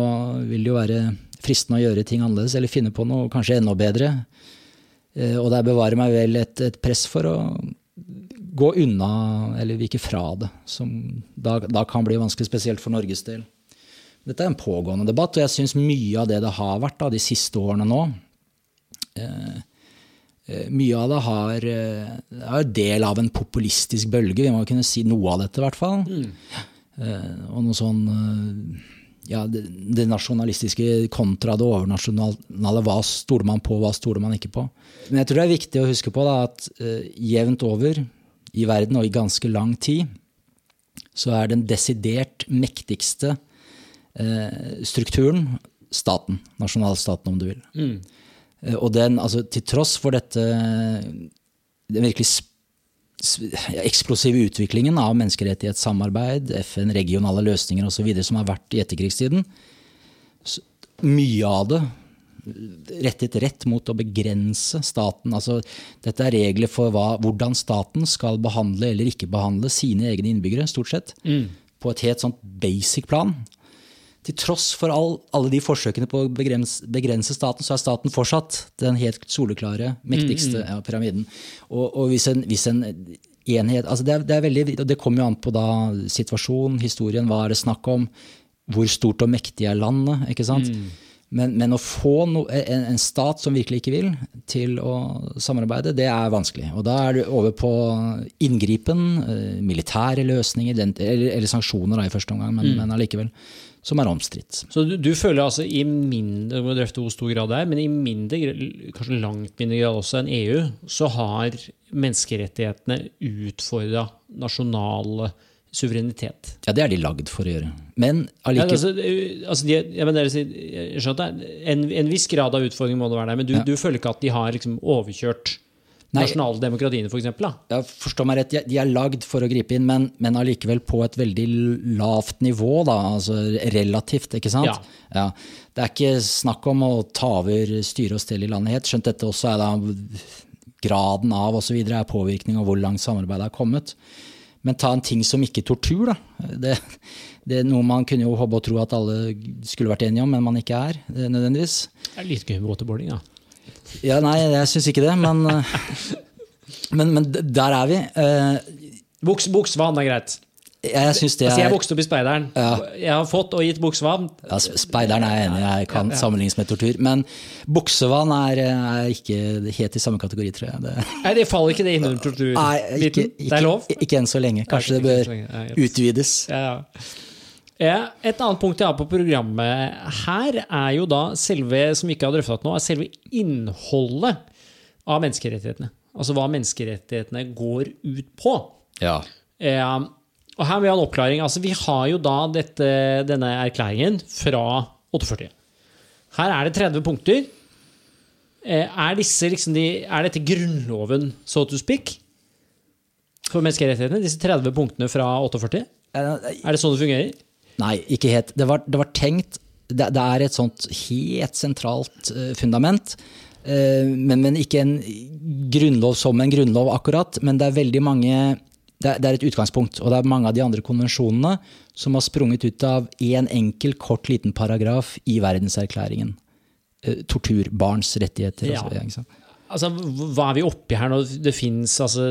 vil det jo være fristende å gjøre ting annerledes, eller finne på noe kanskje enda bedre. Eh, og der bevarer meg vel et, et, press for å gå unna, eller vike fra det. Som da, da kan bli vanskelig, spesielt for Norges del. Dette er en pågående debatt, og jeg syns mye av det det har vært da, de siste årene nå, eh, mye av det har, eh, er del av en populistisk bølge. Vi må kunne si noe av dette, i hvert fall. Mm. Og noe sånn ja, det, det, nasjonalistiske kontra det overnasjonale. Hva stoler man på, hva stoler man ikke på? Men jeg tror det er viktig å huske på da, at uh, jevnt over i verden og i ganske lang tid så er den desidert mektigste uh, strukturen staten. Nasjonalstaten, om du vil. Mm. Eh, og den, altså, til tross for dette den virkelig eksplosive utviklingen av menneskerettighetssamarbeid, FN, regionale løsninger osv. som har vært i etterkrigstiden, mye av det rettet rett mot å begrense staten. Altså, dette er regler for hva, hvordan staten skal behandle eller ikke behandle sine egne innbyggere, stort sett. Mm. På et helt sånt basic plan. Til tross for all, alle de forsøkene på å begrense, begrense staten, så er staten fortsatt den helt soleklare, mektigste ja, pyramiden. Og, og hvis, en, hvis en enhet altså det, er, det, er veldig, det kommer jo an på da situasjonen, historien, hva er det snakk om? Hvor stort og mektig er landet? ikke sant? Men, men, å få no, en, en, stat som virkelig ikke vil, til å samarbeide, det er vanskelig. Og da er du over på inngripen, eh, militære løsninger, den, eller, eller, sanksjoner da, i første omgang, men, mm. men allikevel som er omstridt. Så du, du, føler altså i mindre hvor stor grad det er, men i mindre, kanskje langt mindre grad også enn EU, så har menneskerettighetene utfordra nasjonal suverenitet. Ja, det er de lagd for å gjøre. Men allikevel ja, altså, altså jeg, mener, jeg skjønner, en, en, viss grad av utfordring må det være der, men du, ja. du føler ikke at de har liksom overkjørt nasjonale demokratiene, f.eks.? For ja, forstå meg rett, de er lagd for å gripe inn, men, men allikevel på et veldig lavt nivå, da, altså relativt, ikke sant? Ja. ja. Det er ikke snakk om å ta over styre og stell i landet helt, skjønt dette også er da graden av osv. er påvirkning av hvor langt samarbeidet er kommet. Men ta en ting som ikke tortur, da. Det, det, er noe man kunne jo håpe og tro at alle skulle vært enige om, men man ikke er nødvendigvis. Det er litt gøy med waterboarding, da. Ja, nei, jeg syns ikke det, men, eh, (laughs) men, men, der er vi. Uh, Buks, buksvann er greit. Jeg, synes det er, altså, jeg vokste opp i Speideren. Ja. Jeg har fått og gitt buksevann. Ja, speideren er jeg enig i, jeg kan ja, ja. sammenlignes med tortur. Men buksevann er, er, ikke helt i samme kategori, tror jeg. Det. (laughs) Nei, det faller ikke det inn under tortur? Nei, ikke, ikke, det er lov? Ikke enn så lenge. Kanskje det bør utvides. Et annet punkt jeg har på programmet her, er jo da selve, som vi ikke har drøftet nå, er selve innholdet av menneskerettighetene. Altså hva menneskerettighetene går ut på. Ja. Eh, og her vil jeg ha en oppklaring. Altså, vi har jo da dette, denne erklæringen fra 48. Her er det 30 punkter. Eh, er, disse, liksom de, er dette grunnloven, so to speak, for menneskerettighetene? Disse 30 punktene fra 48? Er det sånn det fungerer? Nei, ikke helt. Det var, det var tenkt det, det, er et sånt helt sentralt uh, fundament. Uh, men, men, ikke en grunnlov som en grunnlov, akkurat. Men det er veldig mange det er, det er et utgangspunkt. Og det er mange av de andre konvensjonene som har sprunget ut av én en enkel, kort, liten paragraf i verdenserklæringen. Eh, tortur, barns rettigheter. Ja. Også, altså, hva er vi oppi her nå? Det fins altså,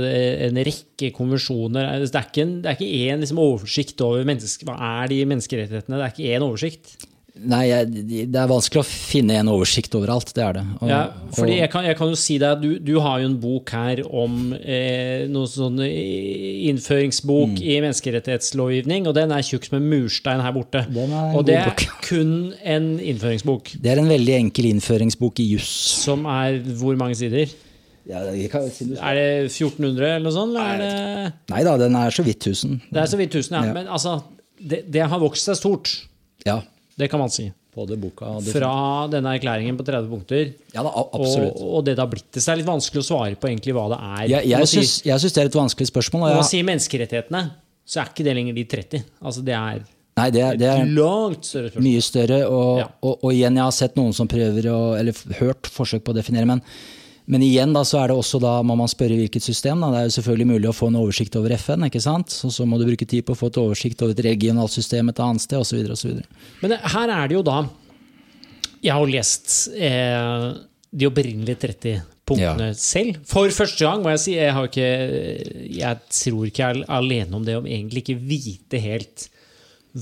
en rekke konvensjoner. Det er ikke en, det er ikke en liksom, oversikt over menneske, hva er de menneskerettighetene. Det er ikke én oversikt. Nei, jeg, det er vanskelig å finne en oversikt overalt. Det er det. Og, ja, fordi jeg kan, jeg kan, jo si deg, du, du har jo en bok her om eh, noen sånn innføringsbok mm. i menneskerettighetslovgivning, og den er tjukk som en murstein her borte. og det er (laughs) kun en innføringsbok. Det er en veldig enkel innføringsbok i juss. Som er hvor mange sider? Ja, kan, er det 1400 eller noe sånt? Eller Nei da, den er så vidt 1000. Det er så vidt 1000, ja. ja. Men altså, det, det har vokst seg stort. Ja. Det kan man si. Boka, Fra denne erklæringen på 30 punkter. Ja, da, absolutt. Og, og, det har blitt til Så er litt vanskelig å svare på egentlig hva det er. Jeg, jeg, syns, jeg syns det er et vanskelig spørsmål. Når man sier menneskerettighetene, så er ikke det lenger de 30. Altså det er Nei, det er, det er langt større spørsmål. Mye større. Og, ja. og, og, igjen, jeg har sett noen som prøver å Eller hørt forsøk på å definere, men men igjen da, så er det også da, må man spørre hvilket system. Da. Det er jo selvfølgelig mulig å få en oversikt over FN, ikke sant? Så, så må du bruke tid på å få et oversikt over et regionalt system et annet sted osv. osv. Men her er det jo da Jeg har lest eh, de opprinnelige 30 punktene ja. selv. For første gang, må jeg si. Jeg, har ikke, jeg tror ikke jeg er alene om det, om egentlig ikke vite helt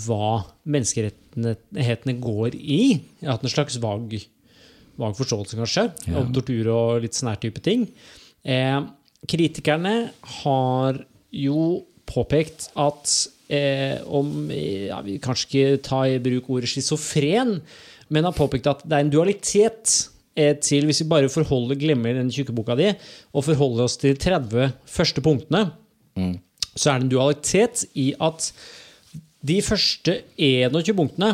hva menneskerettighetene går i. Jeg har hatt en slags vag vag forståelse, kanskje, ja. av tortur og litt sånn her type ting. Eh, kritikerne har jo påpekt at eh, om ja, Vi kanskje ikke ta i bruk ordet schizofren, men har påpekt at det er en dualitet eh, til Hvis vi bare forholder, glemmer den tjukke boka di og forholder oss til 30 første punktene, mm. så er det en dualitet i at de første 21 punktene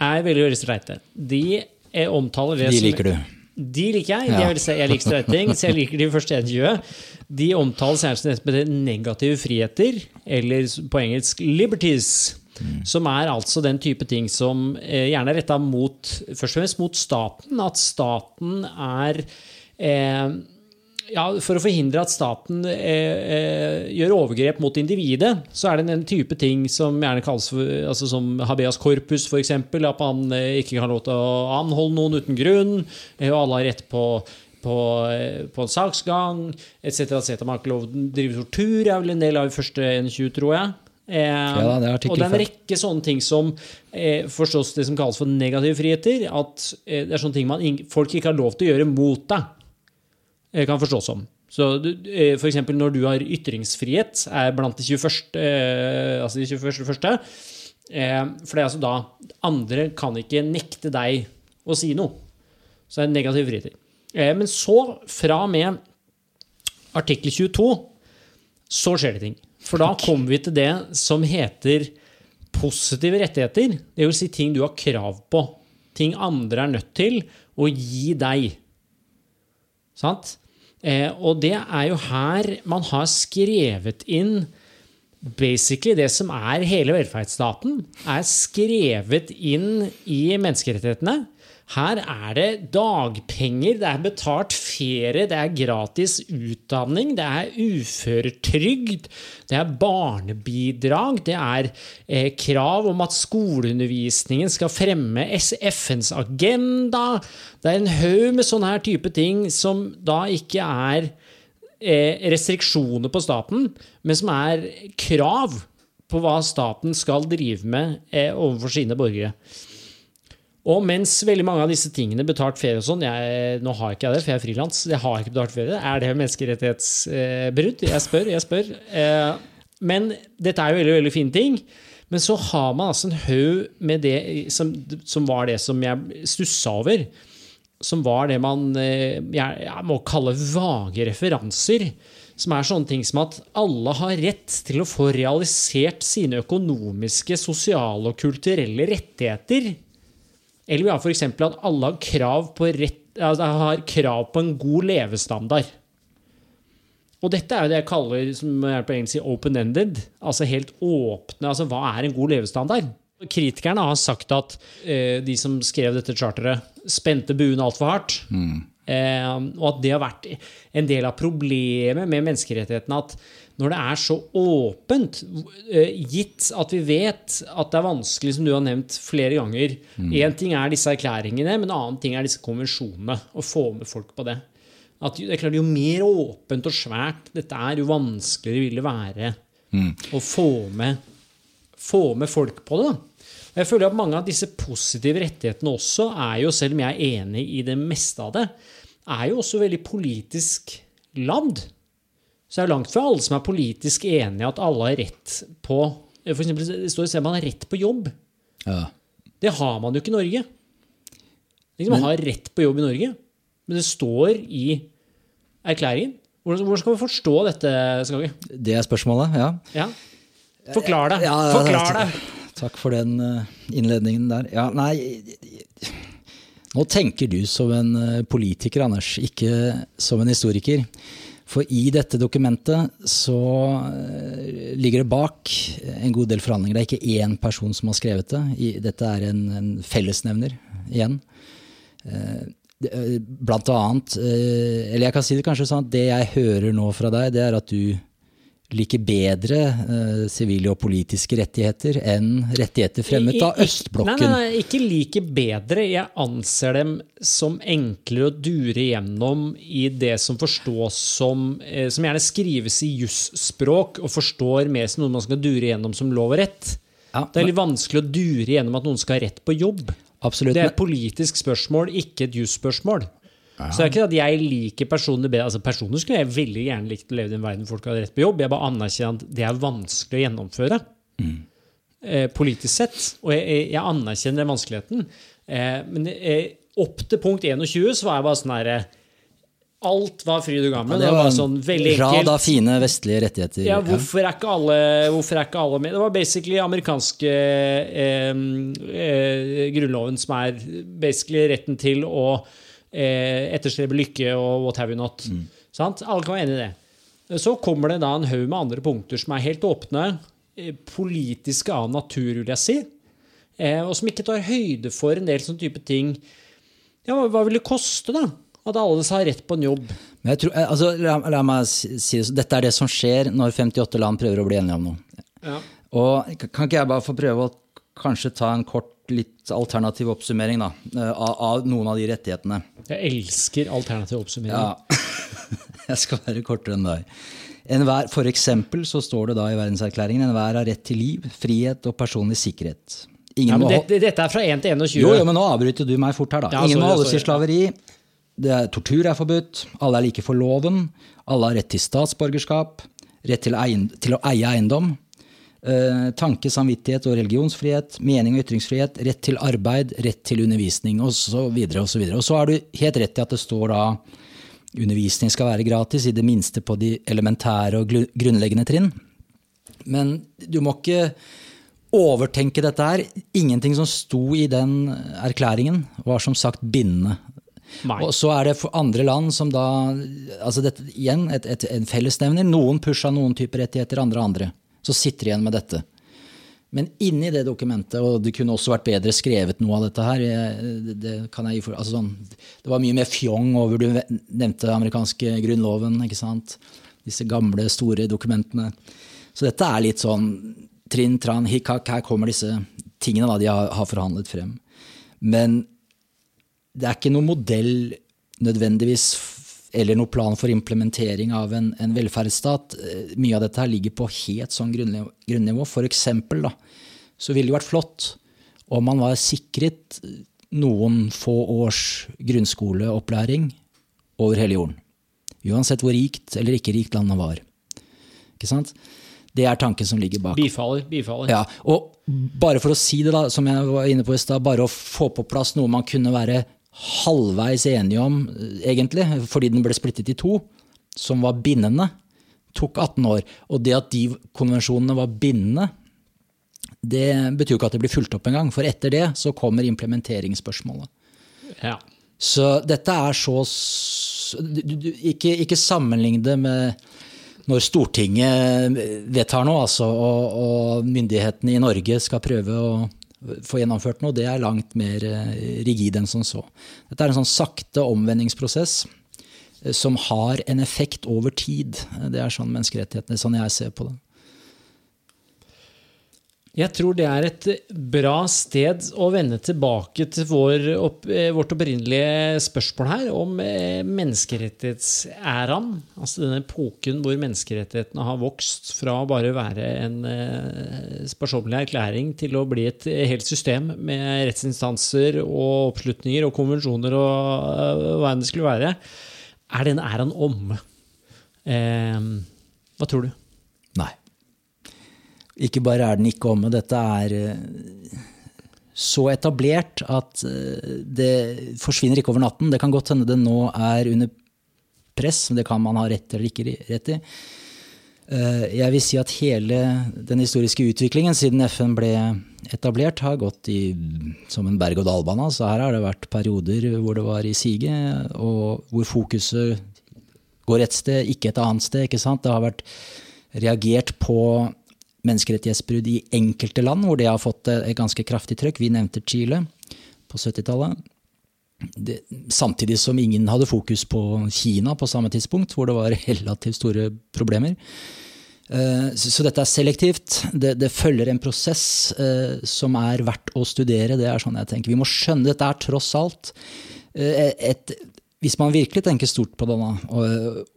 er veldig veldig streite. De jeg omtaler det De liker du. De liker jeg. De vil, jeg liker streiting, så jeg liker de første 21. De omtales gjerne som negative friheter, eller på engelsk 'liberties'. Mm. Som er altså den type ting som eh, gjerne er retta mot først og fremst mot staten. At staten er eh, ja, For å forhindre at staten eh, eh, gjør overgrep mot individet, så er det en type ting som gjerne kalles for, altså som habeas corpus, f.eks. At man eh, ikke kan lov til å anholde noen uten grunn, eh, og alle har rett på, på, på en saksgang etc. etc. Man har ikke lov til å drive tortur, er vel en del av første 21, tror jeg. Eh, Ja, det og det er en rekke sånne ting som eh, forstås det som kalles for negative friheter. At eh, det er sånne ting man, folk ikke har lov til å gjøre mot deg. Eh, kan forstås som. Så eh, eksempel når du har ytringsfrihet, er blant de 21. Eh, altså de 21. første. Eh, for det er altså da Andre kan ikke nekte deg å si noe. Så det er negativ fritid. Eh, men så, fra og med artikkel 22, så skjer det ting. For da kommer vi til det som heter positive rettigheter. Det vil si ting du har krav på. Ting andre er nødt til å gi deg. Sant? Eh, og det er jo her man har skrevet inn Basically det som er hele velferdsstaten, er skrevet inn i menneskerettighetene. Her er det dagpenger, det er betalt ferie, det er gratis utdanning, det er uføretrygd, det er barnebidrag, det er eh, krav om at skoleundervisningen skal fremme FNs agenda. Det er en haug med sånne her type ting som da ikke er eh, restriksjoner på staten, men som er krav på hva staten skal drive med eh, overfor sine borgere. Og mens veldig mange av disse tingene, betalt ferie og sånn Nå har ikke jeg det, for jeg er frilans. Jeg har ikke betalt ferie. Er det menneskerettighetsbrudd? Jeg spør, jeg spør. Eh, men dette er jo veldig, veldig fine ting. Men så har man altså en haug med det som, som var det som jeg stussa over som var det man eh, jeg, jeg må kalle vage referanser. Som er sånne ting som at alle har rett til å få realisert sine økonomiske, sosiale og kulturelle rettigheter. Eller vi har f.eks. at alle har krav, på rett, altså har krav på en god levestandard. Og dette er jo det jeg kaller som er på engelsk open-ended. Altså helt åpne. altså Hva er en god levestandard? Kritikerne har sagt at eh, de som skrev dette charteret, spente buen altfor hardt. Eh, og at det har vært en del av problemet med menneskerettighetene. At når det er så åpent, eh, gitt at vi vet at det er vanskelig, som du har nevnt flere ganger Én ting er disse erklæringene, men en annen ting er disse konvensjonene. Å få med folk på det. At det er klart, Jo mer åpent og svært dette er, jo vanskeligere vil det være å få med, få med folk på det. da. Jeg føler at Mange av disse positive rettighetene også er jo, selv om jeg er enig i det meste av det, er jo også veldig politisk ladd. Så det er langt fra alle som er politisk enige at alle har rett på for eksempel, Det står at man har rett på jobb. Ja. Det har man jo ikke i Norge. Liksom, man har rett på jobb i Norge, men det står i erklæringen. Hvordan, hvordan skal vi forstå dette, Skage? Det er spørsmålet, ja. Ja. Forklar deg. Forklar deg. Takk for den eh, innledningen der. Ja, nei Nå tenker du som en eh, politiker, Anders, ikke som en historiker. For i dette dokumentet så eh, ligger det bak en god del forhandlinger. Det er ikke én person som har skrevet det. Dette er en, en fellesnevner igjen. Eh, eh, Blant annet, eller jeg kan si det kanskje sånn at det jeg hører nå fra deg, det er at du liker bedre eh, sivile og politiske rettigheter enn rettigheter fremmet av I- østblokken. Nei, nei, nei, ikke like bedre. Jeg anser dem som enklere å dure gjennom i det som forstås som eh, Som gjerne skrives i jusspråk og forstår mer som noe man skal dure gjennom som lov og rett. Ja, Det er litt vanskelig å dure gjennom at noen skal ha rett på jobb. Absolutt. Det er et politisk spørsmål, ikke et jusspørsmål. Så det er ikke at jeg liker personer bedre. Altså Personer skulle jeg veldig gjerne likt å leve i en verden hvor folk hadde rett på jobb. Jeg bare anerkjenner at det er vanskelig å gjennomføre. Eh, politisk sett. Og jeg, jeg, anerkjenner den vanskeligheten. Eh, men eh, opp til punkt 21 så var jeg bare sånn herre Alt var fryd og gammen. Ja, det var var sånn veldig en rad enkelt. av fine vestlige rettigheter. Ja, ja. hvorfor er, ikke alle, er ikke alle med? Det var basically amerikanske eh, eh, grunnloven som er basically retten til å eh, etterstrebe lykke og what have you not. Sant? Alle kan være enig i det. Så kommer det da en haug med andre punkter som er helt åpne, eh, politiske av natur, vil jeg si, eh, og som ikke tar høyde for en del sånne type ting. Ja, hva, vil det koste, da? At alle har rett på en jobb? Men jeg tror, eh, altså, la, la meg si si det sånn. Dette er det som skjer når 58 land prøver å bli enige om noe. Ja. Og kan ikke jeg bare få prøve å kanskje ta en kort, litt alternativ oppsummering da, eh, av, av noen av de rettighetene? Jeg elsker alternativ oppsummering. Ja, (laughs) jeg skal være kortere enn deg. Enhver, for eksempel så står det da i verdenserklæringen enhver har rett til liv, frihet og personlig sikkerhet. Ingen Ja, dette, dette er fra 1 til 21. jo, jo, men nå avbryter du meg fort her, da. Ja, Ingen må holdes i slaveri. Det er, tortur er forbudt. Alle er like for loven. Alle har rett til statsborgerskap. Rett til, eiend- til å eie eiendom. Eh, tanke, samvittighet og religionsfrihet. Mening og ytringsfrihet. Rett til arbeid. Rett til undervisning, osv. Og, så videre. og så har du helt rett i at det står da undervisning skal være gratis, i det minste på de elementære og grunnleggende trinn. Men du må ikke overtenke dette her. Ingenting som sto i den erklæringen, var som sagt bindende. Nei. Og så er det for andre land som da altså dette, Igjen et, et, en fellesnevner. Noen pusha noen typer rettigheter, andre andre. Så sitter de igjen med dette. Men inni det dokumentet, og det kunne også vært bedre skrevet noe av dette her det, det for, altså sånn, Det var mye mer fjong over Du nevnte amerikanske grunnloven, ikke sant? Disse gamle, store dokumentene. Så dette er litt sånn trinn, tran, hikk. Her kommer disse tingene da de har, har forhandlet frem. Men det er ikke noen modell nødvendigvis eller noen plan for implementering av en, en velferdsstat. Eh, Mye av dette her ligger på helt sånn grunnnivå. grunnivå. For eksempel da, så ville det vært flott om man var sikret noen få års grunnskoleopplæring over hele jorden. Uansett hvor rikt eller ikke rikt landet var. Ikke sant? Det er tanken som ligger bak. Bifaller. bifaller. Ja, og bare for å si det, da, som jeg var inne på i stad, bare å få på plass noe man kunne være halvveis enige om, egentlig, fordi den ble splittet i to, som var bindende, tok 18 år. Og det at de konvensjonene var bindende, det betyr jo ikke at det blir fulgt opp engang. For etter det så kommer implementeringsspørsmålet. Ja. Så dette er så ikke, ikke sammenlign det med når Stortinget vedtar noe, altså, og, og myndighetene i Norge skal prøve å få gjennomført noe. Det er langt mer eh, rigid enn som så. Dette er en sånn sakte omvendingsprosess eh, som har en effekt over tid. Det er sånn menneskerettighetene, sånn jeg ser på det. Jeg tror det er et bra sted å vende tilbake til vår, opp, eh, vårt opprinnelige spørsmål her om eh, menneskerettighetsæraen. Altså denne epoken hvor menneskerettighetene har vokst fra å bare være en eh, sparsommelig erklæring til å bli et helt system med rettsinstanser og oppslutninger og konvensjoner og hva enn det skulle være. Er den æraen omme? Eh, hva tror du? Ikke bare er den ikke omme, dette er eh, så etablert at eh, det forsvinner ikke over natten. Det kan godt hende det nå er under press, men det kan man ha rett eller ikke rett i. Eh, Jeg vil si at hele den historiske utviklingen siden FN ble etablert, har gått i, som en berg-og-dal-bane. Så her har det vært perioder hvor det var i siget, og hvor fokuset går et sted, ikke et annet sted. Det har vært reagert på menneskerettighetsbrudd i enkelte land, hvor det har fått et ganske kraftig trøkk. Vi nevnte Chile på 70-tallet. Det- Samtidig som ingen hadde fokus på Kina på samme tidspunkt, hvor det var (laughs) relativt store problemer. Eh, Så dette er selektivt. Det, det følger en prosess eh, som er verdt å studere. Det er sånn jeg tenker. Vi må skjønne dette er tross alt eh, et hvis man virkelig tenker stort på det og,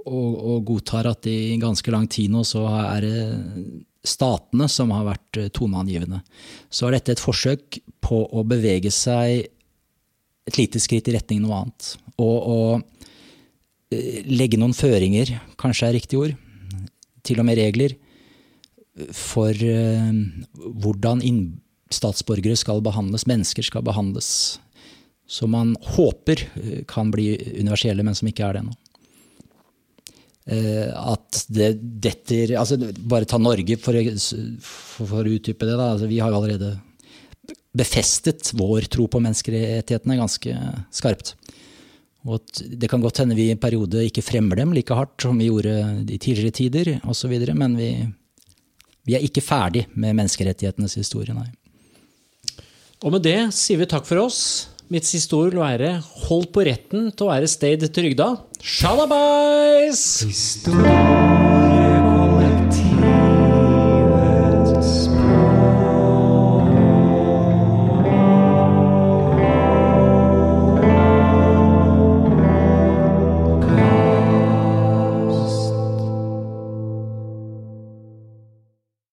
og, og godtar at i ganske lang tid nå så er det statene som har vært eh, toneangivende, så er dette et forsøk på å bevege seg et lite skritt i retning noe annet. Og, og eh, legge noen føringer, kanskje er riktig ord, til og med regler, for eh, hvordan statsborgere skal behandles, mennesker skal behandles. Som man håper kan bli universelle, men som ikke er det nå. Eh, At det detter altså Bare ta Norge for, for, å utdype det. Altså, vi har jo allerede befestet vår tro på menneskerettighetene ganske skarpt. Og det kan godt hende vi i en periode ikke fremmer dem like hardt som vi gjorde i tidligere tider, videre, men vi, vi er ikke ferdig med menneskerettighetenes historie, nei. Og med det sier vi takk for oss. Mitt siste ord vil være hold på retten til å være sted trygda. Shalabais! Historie